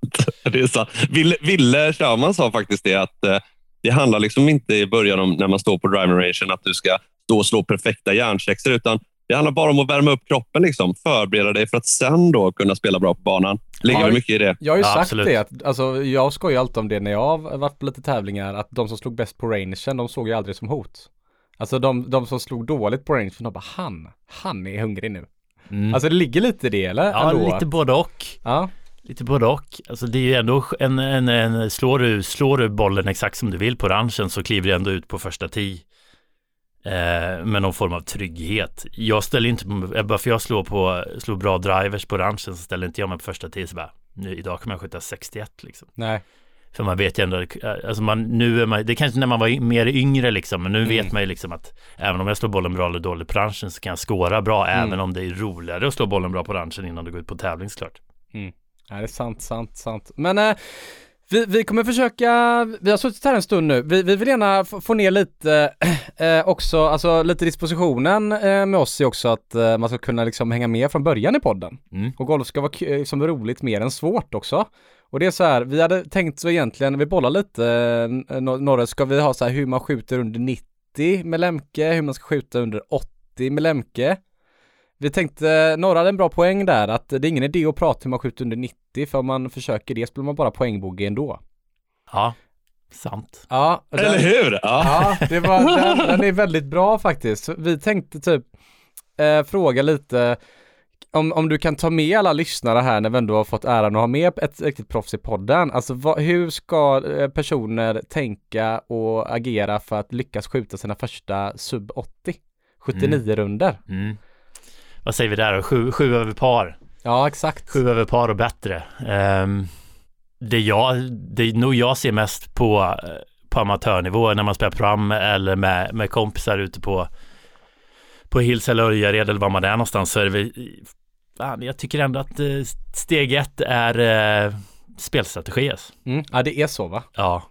Det är sant. Ville, Ville Scherman sa faktiskt det att eh, det handlar liksom inte i början om när man står på driving rangen att du ska stå och slå perfekta hjärnkäxor utan det handlar bara om att värma upp kroppen, liksom. förbereda dig för att sen då kunna spela bra på banan. Ligger Ja, det mycket i det? Jag har ju Ja, sagt absolut. det, att, alltså, jag skojar alltid om det när jag har varit på lite tävlingar, att de som slog bäst på rangen, de såg jag aldrig som hot. Alltså de, de som slog dåligt på range, de bara han, han är hungrig nu. Mm. Alltså det ligger lite i det eller? ja, Ändå lite både och. Ja, Lite både och. Alltså det är ju ändå en, en, en slår, du, slår du bollen exakt som du vill på ranchen så kliver du ändå ut på första tee. Eh, med någon form av trygghet. Jag ställer inte, bara för jag slår på, slår bra drivers på ranchen så ställer inte jag mig på första tee så bara, nu, idag kommer jag skjuta 61 liksom. nej. För man vet ju ändå, alltså man, nu är man, det är kanske när man var mer yngre liksom, men nu Mm. vet man ju liksom att även om jag slår bollen bra eller dåligt på ranchen så kan jag skåra bra, Mm. även om det är roligare att slå bollen bra på ranchen innan du går ut på tävling såklart. Ja, det är sant, sant, sant. Men eh, vi, vi kommer försöka, vi har suttit här en stund nu, vi, vi vill gärna få ner lite eh, också, alltså lite dispositionen eh, med oss är också att eh, man ska kunna liksom hänga med från början i podden. Mm. Och golf ska vara liksom roligt mer än svårt också. Och det är så här, vi hade tänkt så egentligen, vi bollar lite, eh, Nor- Norre, ska vi ha så här hur man skjuter under 90 med Lemke, hur man ska skjuta under 80 med Lemke. Vi tänkte, Norra hade en bra poäng där, att det är ingen idé att prata hur man skjuter under 90, för om man försöker det så blir man bara poängbogge ändå. Ja, sant. Ja, och Eller den- hur? Ja. Ja, det var, den, den är väldigt bra faktiskt. Vi tänkte typ eh, fråga lite om, om du kan ta med alla lyssnare här när vi ändå har fått äran att ha med ett riktigt proffs i podden. Alltså vad, hur ska eh, personer tänka och agera för att lyckas skjuta sina första sub 80? 79 runder. Mm. Vad säger vi där då? Sju, sju över par. Ja, exakt. Sju över par och bättre. Ehm, det, jag, det är nog jag ser mest på, eh, på amatörnivå när man spelar pram eller med, med kompisar ute på, på Hills eller Örjared eller var man är någonstans så är det väl, fan, jag tycker ändå att eh, steg ett är eh, spelstrategi. Alltså. Mm. Ja, det är så va? Ja.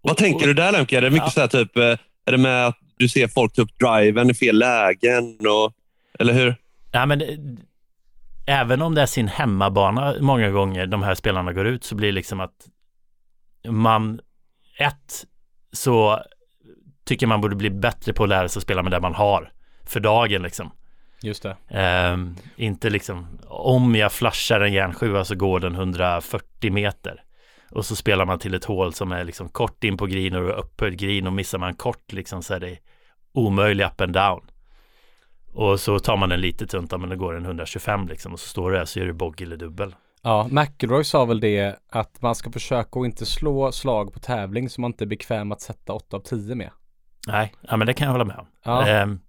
Vad tänker du där Lemke? Är det mycket Ja. så här typ, eh, är det med att du ser folk ta upp driven i fel lägen? Och, eller hur? Ja, men även om det är sin hemmabana många gånger de här spelarna går ut så blir det liksom att man ett så tycker man borde bli bättre på att lära sig att spela med det man har för dagen liksom. Just det. Ehm, inte liksom om jag flashar en järnsjua så går den 140 meter och så spelar man till ett hål som är liksom kort in på green och upphöjd green och missar man kort liksom så är det omöjlig up and down. Och så tar man den lite tunt, men det går en 125 liksom och så står det där så är det bogey eller dubbel. Ja, McIlroy sa väl det att man ska försöka att inte slå slag på tävling som man inte är bekväm att sätta 8 av 10 med. Nej, ja men det kan jag hålla med om. Ja. Ehm,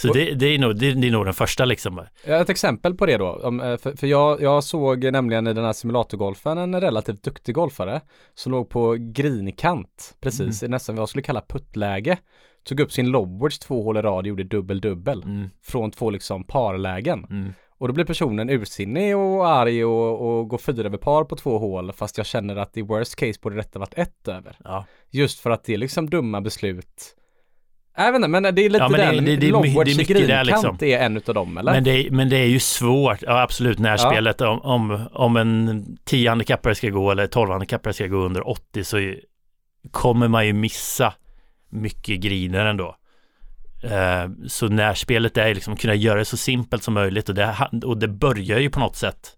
så det, det, är nog, det, är nog den första liksom. Ett exempel på det då, eh, för, för jag, jag såg nämligen i den här simulatorgolfen en relativt duktig golfare som låg på grinkant precis i nästan vad jag skulle kalla puttläge. Tog upp sin lobwards två hål i rad och gjorde dubbel-dubbel Mm, från två liksom parlägen. mm, Och då blir personen ursinnig och arg och, och går fyra över par på två hål fast jag känner att i worst case borde detta varit ett över. ja. Just för att det är liksom dumma beslut. Jag vet inte, men det är lite Ja, men det- den, det- det my- lobwards det är liksom. är en utav dem eller? Men det, men det är ju svårt, ja absolut, närspelet om, om, om en 10 handikappare ska gå eller 12 handikappare ska gå under 80 så kommer man ju missa mycket griner ändå. Eh, så närspelet är liksom kunna göra det så simpelt som möjligt och det, och det börjar ju på något sätt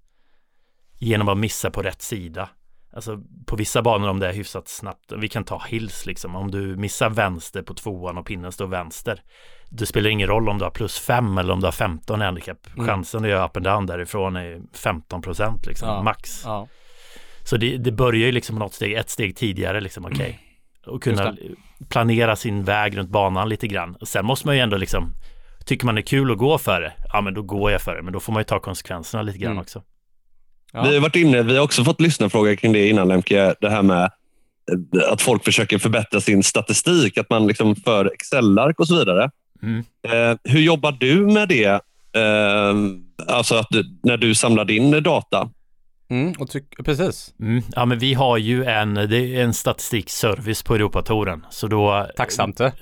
genom att missa på rätt sida. Alltså på vissa banor om det är hyfsat snabbt, vi kan ta hills liksom, om du missar vänster på tvåan och pinnen står vänster. Det spelar ingen roll om du har plus fem eller om du har 15 i handikapp. Mm. Chansen att göra up and down därifrån är 15 procent liksom, Ja. max. Ja. Så det, det börjar ju liksom något steg, ett steg tidigare liksom, okej. Och kunna planera sin väg runt banan lite grann. Och sen måste man ju ändå liksom, tycker man det är kul att gå för det, ja men då går jag för det. Men då får man ju ta konsekvenserna lite grann Mm. också. Ja. Vi har varit inne, vi har också fått lyssna fråga kring det innan Lemke. Det här med eh, att folk försöker förbättra sin statistik, att man liksom för Excel-ark och så vidare. Mm. Eh, hur jobbar du med det? Eh, alltså att du, när du samlar din data. Mm, och tyck, precis. Mm. Ja men vi har ju en, det är en statistikservice på Europatouren. Så då... Tacksamt det.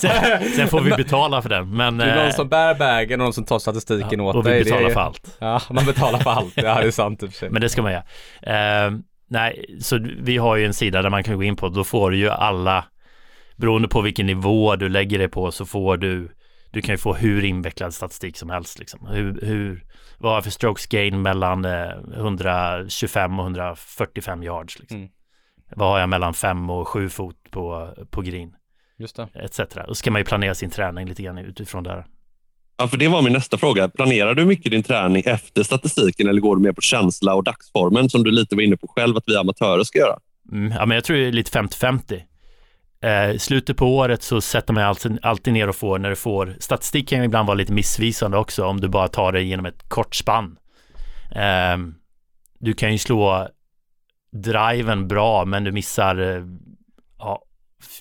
sen, sen får vi betala för den. Men, Det är någon eh, som bär bagen och någon som tar statistiken ja, åt och dig. vi Det betalar är- för allt. Ja, man betalar för allt. Ja, det är sant och sig. Men det ska man göra. Eh, nej, så vi har ju en sida där man kan gå in på. Då får du ju alla, beroende på vilken nivå du lägger dig på, så får du, du kan ju få hur invecklad statistik som helst. Liksom. Hur, hur, vad jag för strokes gain mellan eh, 125 och 145 yards? Liksom. Mm. Vad har jag mellan 5 och 7 fot på, på green? Just det. etc. Och så kan man ju planera sin träning lite grann utifrån det här. Ja, för det var min nästa fråga. Planerar du mycket din träning efter statistiken eller går du mer på känsla och dagsformen som du lite var inne på själv att vi amatörer ska göra? Mm, ja, men jag tror det är lite 50-50. Eh, I slutet på året så sätter man alltid, alltid ner och får, när du får, statistik kan ju ibland vara lite missvisande också om du bara tar det genom ett kort spann. Ehm, du kan ju slå driven bra, men du missar eh, ja,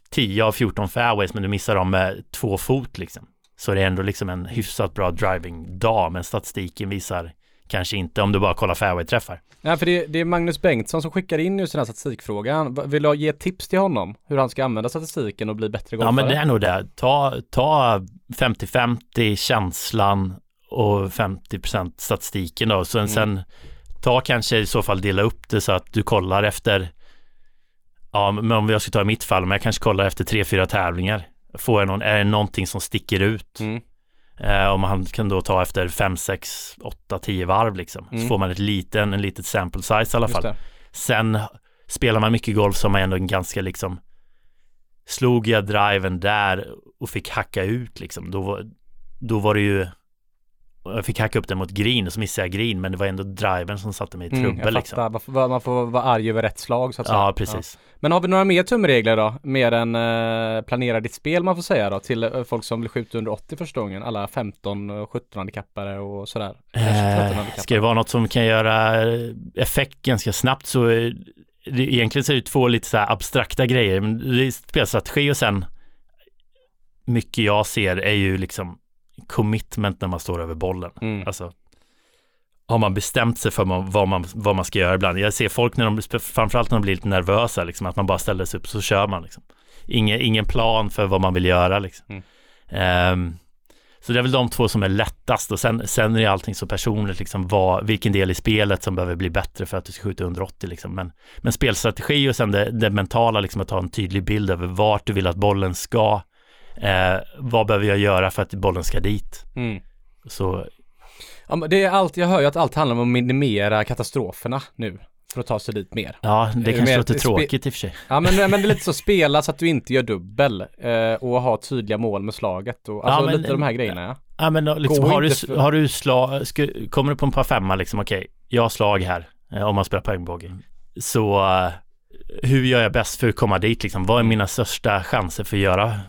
10 av 14 fairways, men du missar dem med två fot liksom. Så det är ändå liksom en hyfsat bra driving-dag, men statistiken visar kanske inte om du bara kollar fairway-träffar. Nej, för det, det är Magnus Bengtsson som skickar in just den här statistikfrågan. Vill du ge tips till honom hur han ska använda statistiken och bli bättre golfare? Ja, men det är nog det. Ta, ta 50-50 känslan och 50% statistiken då. Sen, Mm. sen ta kanske i så fall dela upp det så att du kollar efter, ja, men om jag ska ta i mitt fall, men jag kanske kollar efter tre, fyra tävlingar. Får jag någon, är det någonting som sticker ut? Mm. Eh, om man kan då ta efter 5, 6, 8, 10 varv liksom. Mm. Så får man ett liten, en litet sample size i alla fall. Sen spelar man mycket golf som är ändå en ganska liksom Slog jag driven där och fick hacka ut liksom Då var, då var det ju Jag fick hacka upp den mot green och så missade jag green Men det var ändå driven som satte mig i Mm, trubbel jag liksom. Man får- vara arg över rätt slag så att säga. Ja precis Men har vi några mer tumregler då? Mer än eh, planera ditt spel man får säga då till eh, folk som vill skjuta under 80 första gången. Alla 15 och 17 handikappare och sådär. Kanske 13 eh. Ska det vara något som kan göra eh, effekt ganska snabbt så är det, Egentligen så är det två lite så här abstrakta grejer Men det är spelstrategi och sen Mycket jag ser är ju liksom commitment när man står över bollen Mm. Alltså, har man bestämt sig för vad, man, vad man ska göra ibland. Jag ser folk när de, framförallt när de blir lite nervösa, liksom, att man bara ställer sig upp så kör man. Liksom. Ingen, ingen plan för vad man vill göra. Liksom. Mm. Ehm, så det är väl de två som är lättast och sen, sen är allting så personligt, liksom, vad, vilken del i spelet som behöver bli bättre för att du ska skjuta under 80. Liksom. Men, men spelstrategi och sen det, det mentala, liksom, att ha en tydlig bild över vart du vill att bollen ska. Eh, vad behöver jag göra för att bollen ska dit? Mm. Så Ja, men det är allt, jag hör ju att allt handlar om att minimera katastroferna nu. För att ta sig dit mer. ja, det kanske mer låter tråkigt i och för sig. Ja men, men det är lite så, spela så att du inte gör dubbel. Eh, och ha tydliga mål med slaget och alltså Ja, men- lite de här grejerna ja. Ja men liksom, har, du, för- har du slag, kommer du på en par femma liksom, okej, jag har slag här, eh, om man spelar poängbåge. Så eh, hur gör jag bäst för att komma dit liksom? Vad är mina största chanser för att göra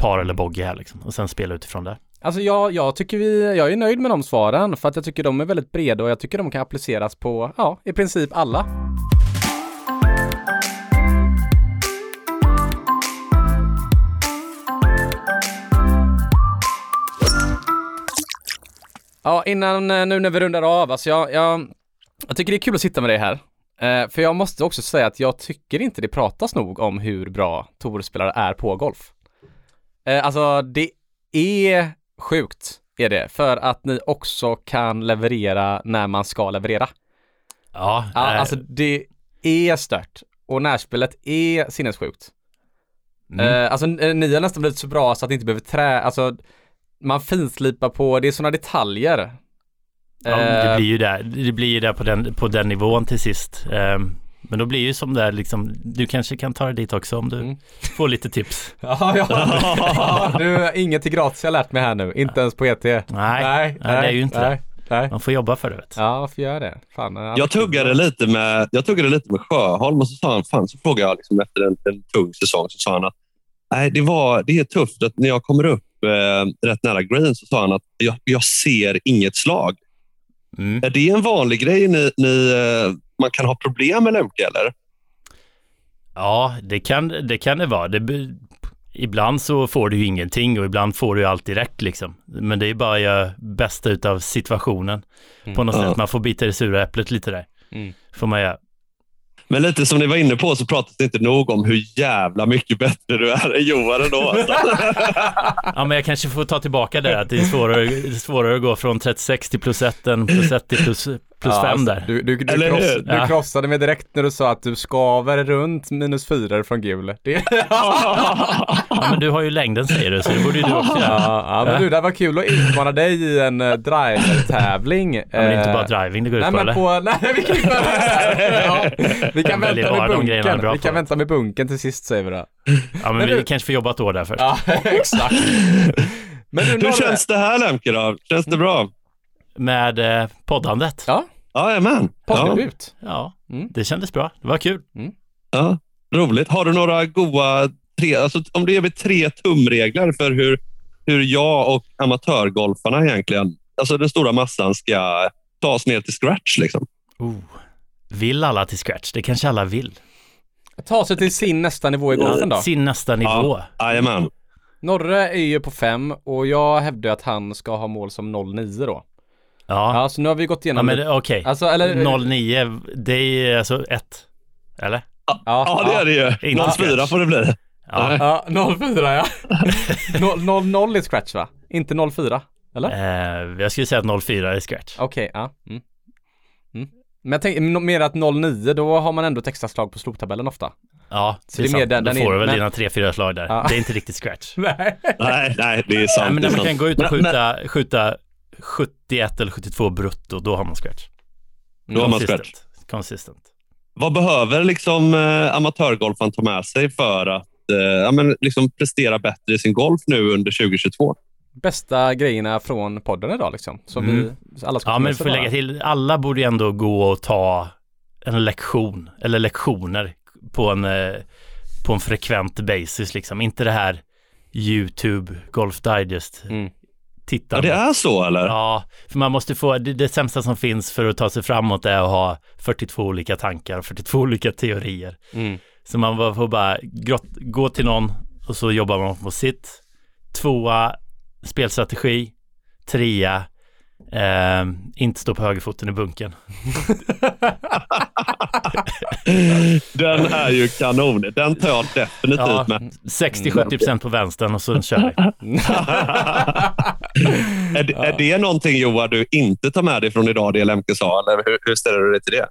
par eller bogey här liksom? Och sen spela utifrån det. Alltså jag, jag tycker vi, jag är nöjd med de svaren för att jag tycker de är väldigt breda och jag tycker de kan appliceras på, ja, i princip alla. Ja, innan, eh, nu när vi rundar av, alltså jag, jag, jag tycker det är kul att sitta med dig här. Eh, för jag måste också säga att jag tycker inte det pratas nog om hur bra tourspelare är på golf. Eh, alltså det är sjukt, är det, för att ni också kan leverera när man ska leverera. Ja, eh, alltså det är stört. Och närspelet är sinnessjukt. mm. Eh, alltså eh, ni har nästan blivit så bra så att ni inte behöver trä, alltså man finslipar på, det är sådana detaljer. ja, det Eh, blir ju där, det blir ju där på den, på den nivån till sist. Ehm, men då blir ju som det är liksom, du kanske kan ta det dit också om du Mm. får lite tips. Ja, ja. ja du, inget till gratis jag har lärt mig här nu, inte ens på ET. Nej, Nej, nej, det är ju inte nej, det. Nej. Man får jobba för det vet. Ja, varför gör jag det? Fan, Jag tuggade lite med, jag tuggade lite med Sjöholm och så sa han, fan, så frågade jag liksom efter en, en tung säsong, så sa han att Nej, det, var, det är tufft att när jag kommer upp eh, rätt nära green så sa han att jag, jag ser inget slag. Mm. Är det en vanlig grej ni, ni, eh, man kan ha problem med Lemke eller? Ja, det kan det, kan det vara. Det, ibland så får du ju ingenting och ibland får du ju allt direkt liksom. Men det är bara att göra bästa utav situationen Mm. på något Ja. sätt. Man får bita i det sura äpplet lite där. Mm. Får man göra. Men lite som ni var inne på så pratas det inte nog om hur jävla mycket bättre du är än Johan ändå. Ja, men jag kanske får ta tillbaka det att det är svårare, svårare att gå från 36 till plus 1 än plus 1 till plus plus Ja, fem alltså, där. Du, du, du, Eller kross, hur? du Ja. krossade mig direkt när du sa att du skaver runt minus fyra från gul. Det, Ja, men du har ju längden säger du, så det borde ju du också göra. ja, ja, men du, det var kul att utmana dig i en uh, driver-tävling. Ja, men det är inte Eh, bara driving det går ut Nej på men eller? på, nej vi kan ja, Vi kan vänta med bunken, vi kan vänta med bunken till sist säger vi då. Ja, men Men vi du- kanske får jobba ett år där först. Ja, exakt. Men du Hur känns det här Lemke då? Känns det bra? Med eh, poddandet. Ja, Jajamän. Ja, poddebut. Ja, Mm. det kändes bra. Det var kul. ja, roligt. Har du några goa tre, alltså, om du ger mig tre tumregler för hur, hur jag och amatörgolfarna egentligen, alltså den stora massan, ska ta oss ner till scratch? Liksom. Oh. Vill alla till scratch? Det kanske alla vill. Ta sig till sin nästa nivå i golfen då. Sin nästa nivå. Jajamän. Norre är ju på fem och jag hävdar att han ska ha mål som 0,9 då. Ja. Ja, så nu har vi gått Ja, igenom men det. det- okej. Alltså, eller... 09, det är alltså ett. Eller? Ja, det är det ju. Inte 04 scratch. får det bli. Ja. Ja, 04 ja. 0, 0 är scratch va? Inte 04? Eller? Eh, jag skulle säga att 04 är scratch. Okej, ja. Mm. Mm. Men jag tänker mer att 09, då har man ändå ett extra slag på sloptabellen ofta. Ja, Så det är, det är mer sant. den- Då den får du väl men- dina tre, fyra slag där. Ja. Det är inte riktigt scratch. Nej. Nej, nej, det är sant. Nej, men man sant. kan gå ut och Men- men- skjuta, skjuta 71 eller 72 brutto, då har man scratch. Då har man scratch. Consistent. Vad behöver liksom eh, amatörgolfaren ta med sig för att eh, ja, men liksom prestera bättre i sin golf nu under 2022? Bästa grejerna från podden idag liksom. Som Mm. vi alla ska Ja, men för att lägga till, alla borde ju ändå gå och ta en lektion, eller lektioner på en, eh, på en frekvent basis liksom. Inte det här YouTube, Golf Digest, Mm. Ja, tittande. det är så eller? Ja, för man måste få, det, det sämsta som finns för att ta sig framåt är att ha 42 olika tankar och 42 olika teorier. Mm. Så man får bara grott, gå till någon och så jobbar man på sitt. Tvåa, spelstrategi. Trea, eh, inte stå på högerfoten i bunken. Den är ju kanon. Den tar jag definitivt Ja, med. 60-70% på vänstern och så kör vi. är, det, är det någonting Johan du inte tar med dig från idag, det Lemke sa? Eller hur, hur ställer du dig till det?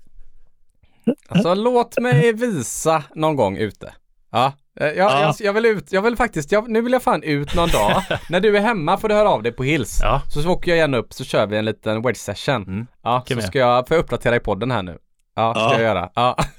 Alltså låt mig visa någon gång ute. Ja, jag, Ja. Jag, jag vill ut, jag vill faktiskt, jag, nu vill jag fan ut någon dag. När du är hemma får du höra av dig på Hills. Ja. Så, så åker jag gärna upp så kör vi en liten wedge session. Mm. Ja, så vi ska jag, får jag uppdatera i podden här nu. Ja, ska Ja. jag göra. Ja.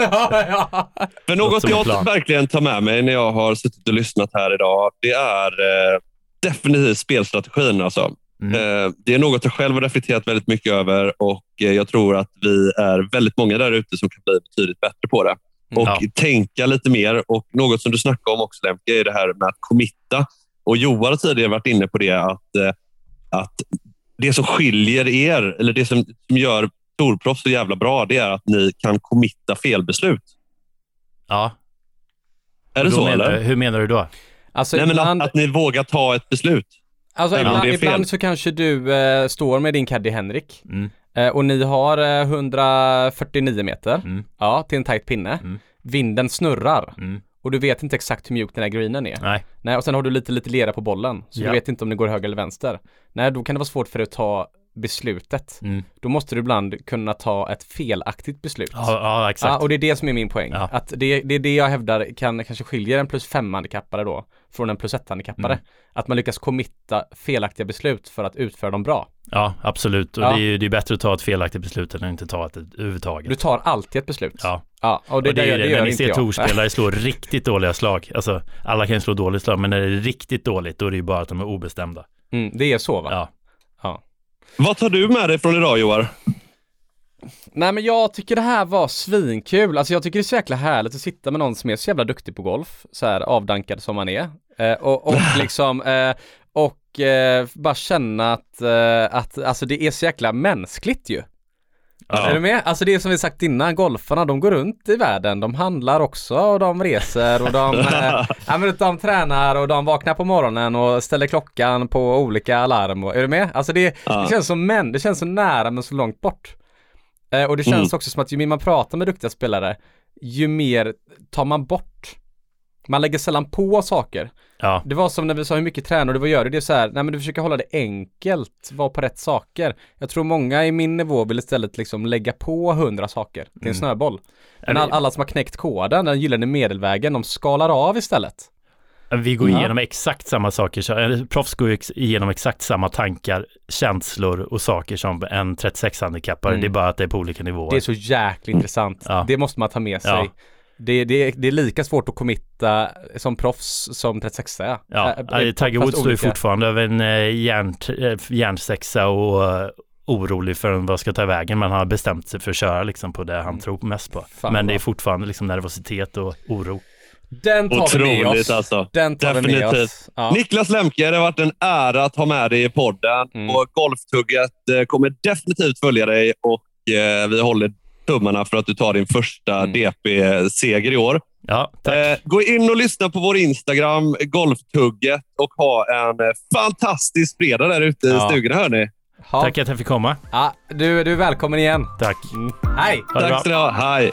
ja. Något jag verkligen tar med mig när jag har suttit och lyssnat här idag, det är eh, definitivt spelstrategin. Alltså. Mm. Eh, det är något jag själv har reflekterat väldigt mycket över och eh, jag tror att vi är väldigt många där ute som kan bli betydligt bättre på det. Och Ja. tänka lite mer. Och Något som du snackade om också, Lemke, är det här med att committa. Och Johan har tidigare varit inne på det att, eh, att det som skiljer er, eller det som, gör storproffs så jävla bra, det är att ni kan committa felbeslut. Ja. Är det så? menar, eller? Hur menar du då? Alltså Nej, men ibland, att, att ni vågar ta ett beslut. alltså, ibland, det är fel. ibland så kanske du eh, står med din caddy Henrik Mm. Eh, och ni har eh, 149 meter Mm. ja, till en tight pinne. Mm. Vinden snurrar Mm. och du vet inte exakt hur mjuk den här greenen är. Nej. Nej, och sen har du lite, lite lera på bollen. Så Ja. du vet inte om det går höger eller vänster. Nej, då kan det vara svårt för dig att ta beslutet. Mm. Då måste du ibland kunna ta ett felaktigt beslut. Ja, ja, exakt. Ja, och det är det som är min poäng. Ja. Att det, det är det jag hävdar kan kanske skiljer en plus fem handikappare då från en plus ett handikappare. Mm. Att man lyckas committa felaktiga beslut för att utföra dem bra. Ja, absolut. Och Ja. det är ju det är bättre att ta ett felaktigt beslut än att inte ta ett överhuvudtaget. Du tar alltid ett beslut. Ja, Ja, och det, och det, det, är gör, ju det, det. gör När ni inte ser jag. torspelare slå riktigt dåliga slag. Alltså, alla kan ju slå dåligt slag, men när det är riktigt dåligt, då är det ju bara att de är obestämda. Mm, det är så va? Ja. ja. Vad tar du med dig från idag, Johan? Nej men jag tycker det här var svinkul. Alltså jag tycker det är så jäkla härligt att sitta med någon som är så jävla duktig på golf. Så här avdankad som man är. Eh, och, och liksom, eh, och eh, bara känna att, eh, att alltså det är så jäkla mänskligt ju. Ja. Är du med? Alltså det är som vi sagt innan, golfarna de går runt i världen, de handlar också och de reser och de, eh, ja, men de tränar och de vaknar på morgonen och ställer klockan på olika alarm. Och, är du med? Alltså det, Ja. det känns som män, det känns så nära men så långt bort. Eh, och det känns Mm. också som att ju mer man pratar med duktiga spelare, ju mer tar man bort. man lägger sällan på saker. Ja, Det var som när vi sa hur mycket tränar du, vad gör du? Det är så här, nej men du försöker hålla det enkelt, vara på rätt saker. Jag tror många i min nivå vill istället liksom lägga på hundra saker till en Mm. snöboll. Men all, alla som har knäckt koden, den gyllene medelvägen, de skalar av istället. Vi går Ja. igenom exakt samma saker. Eller, proffs går igenom exakt samma tankar, känslor och saker som en 36-handikappare. Mm. Det är bara att det är på olika nivåer. Det är så jäkla intressant. Ja. Det måste man ta med sig. Ja. Det, det, det är lika svårt att committa som proffs som 36 är. Ja, Äh, äh, Tiger Woods står ju fortfarande över en eh, järn, eh, järnsexa och eh, orolig för vad ska ta vägen, men han har bestämt sig för att köra liksom på det han Mm. tror mest på. Fan men det är fortfarande liksom nervositet och oro. Den tar vi med Otroligt oss. alltså. Den tar vi med Definitivt. oss. Ja. Niklas Lemke, det har varit en ära att ha med dig i podden. Mm. Och Golftugget eh, kommer definitivt följa dig och eh, vi håller tummarna för att du tar din första Mm. DP-seger i år. Ja, tack. Eh, gå in och lyssna på vår Instagram, Golftugget, och ha en fantastisk fredag där ute i Ja. stugorna. Hörni. Ja. Tack att jag fick komma. Ja, du, du är välkommen igen. Tack. Mm. Hej! Ha. Tack ska ni ha. Hej.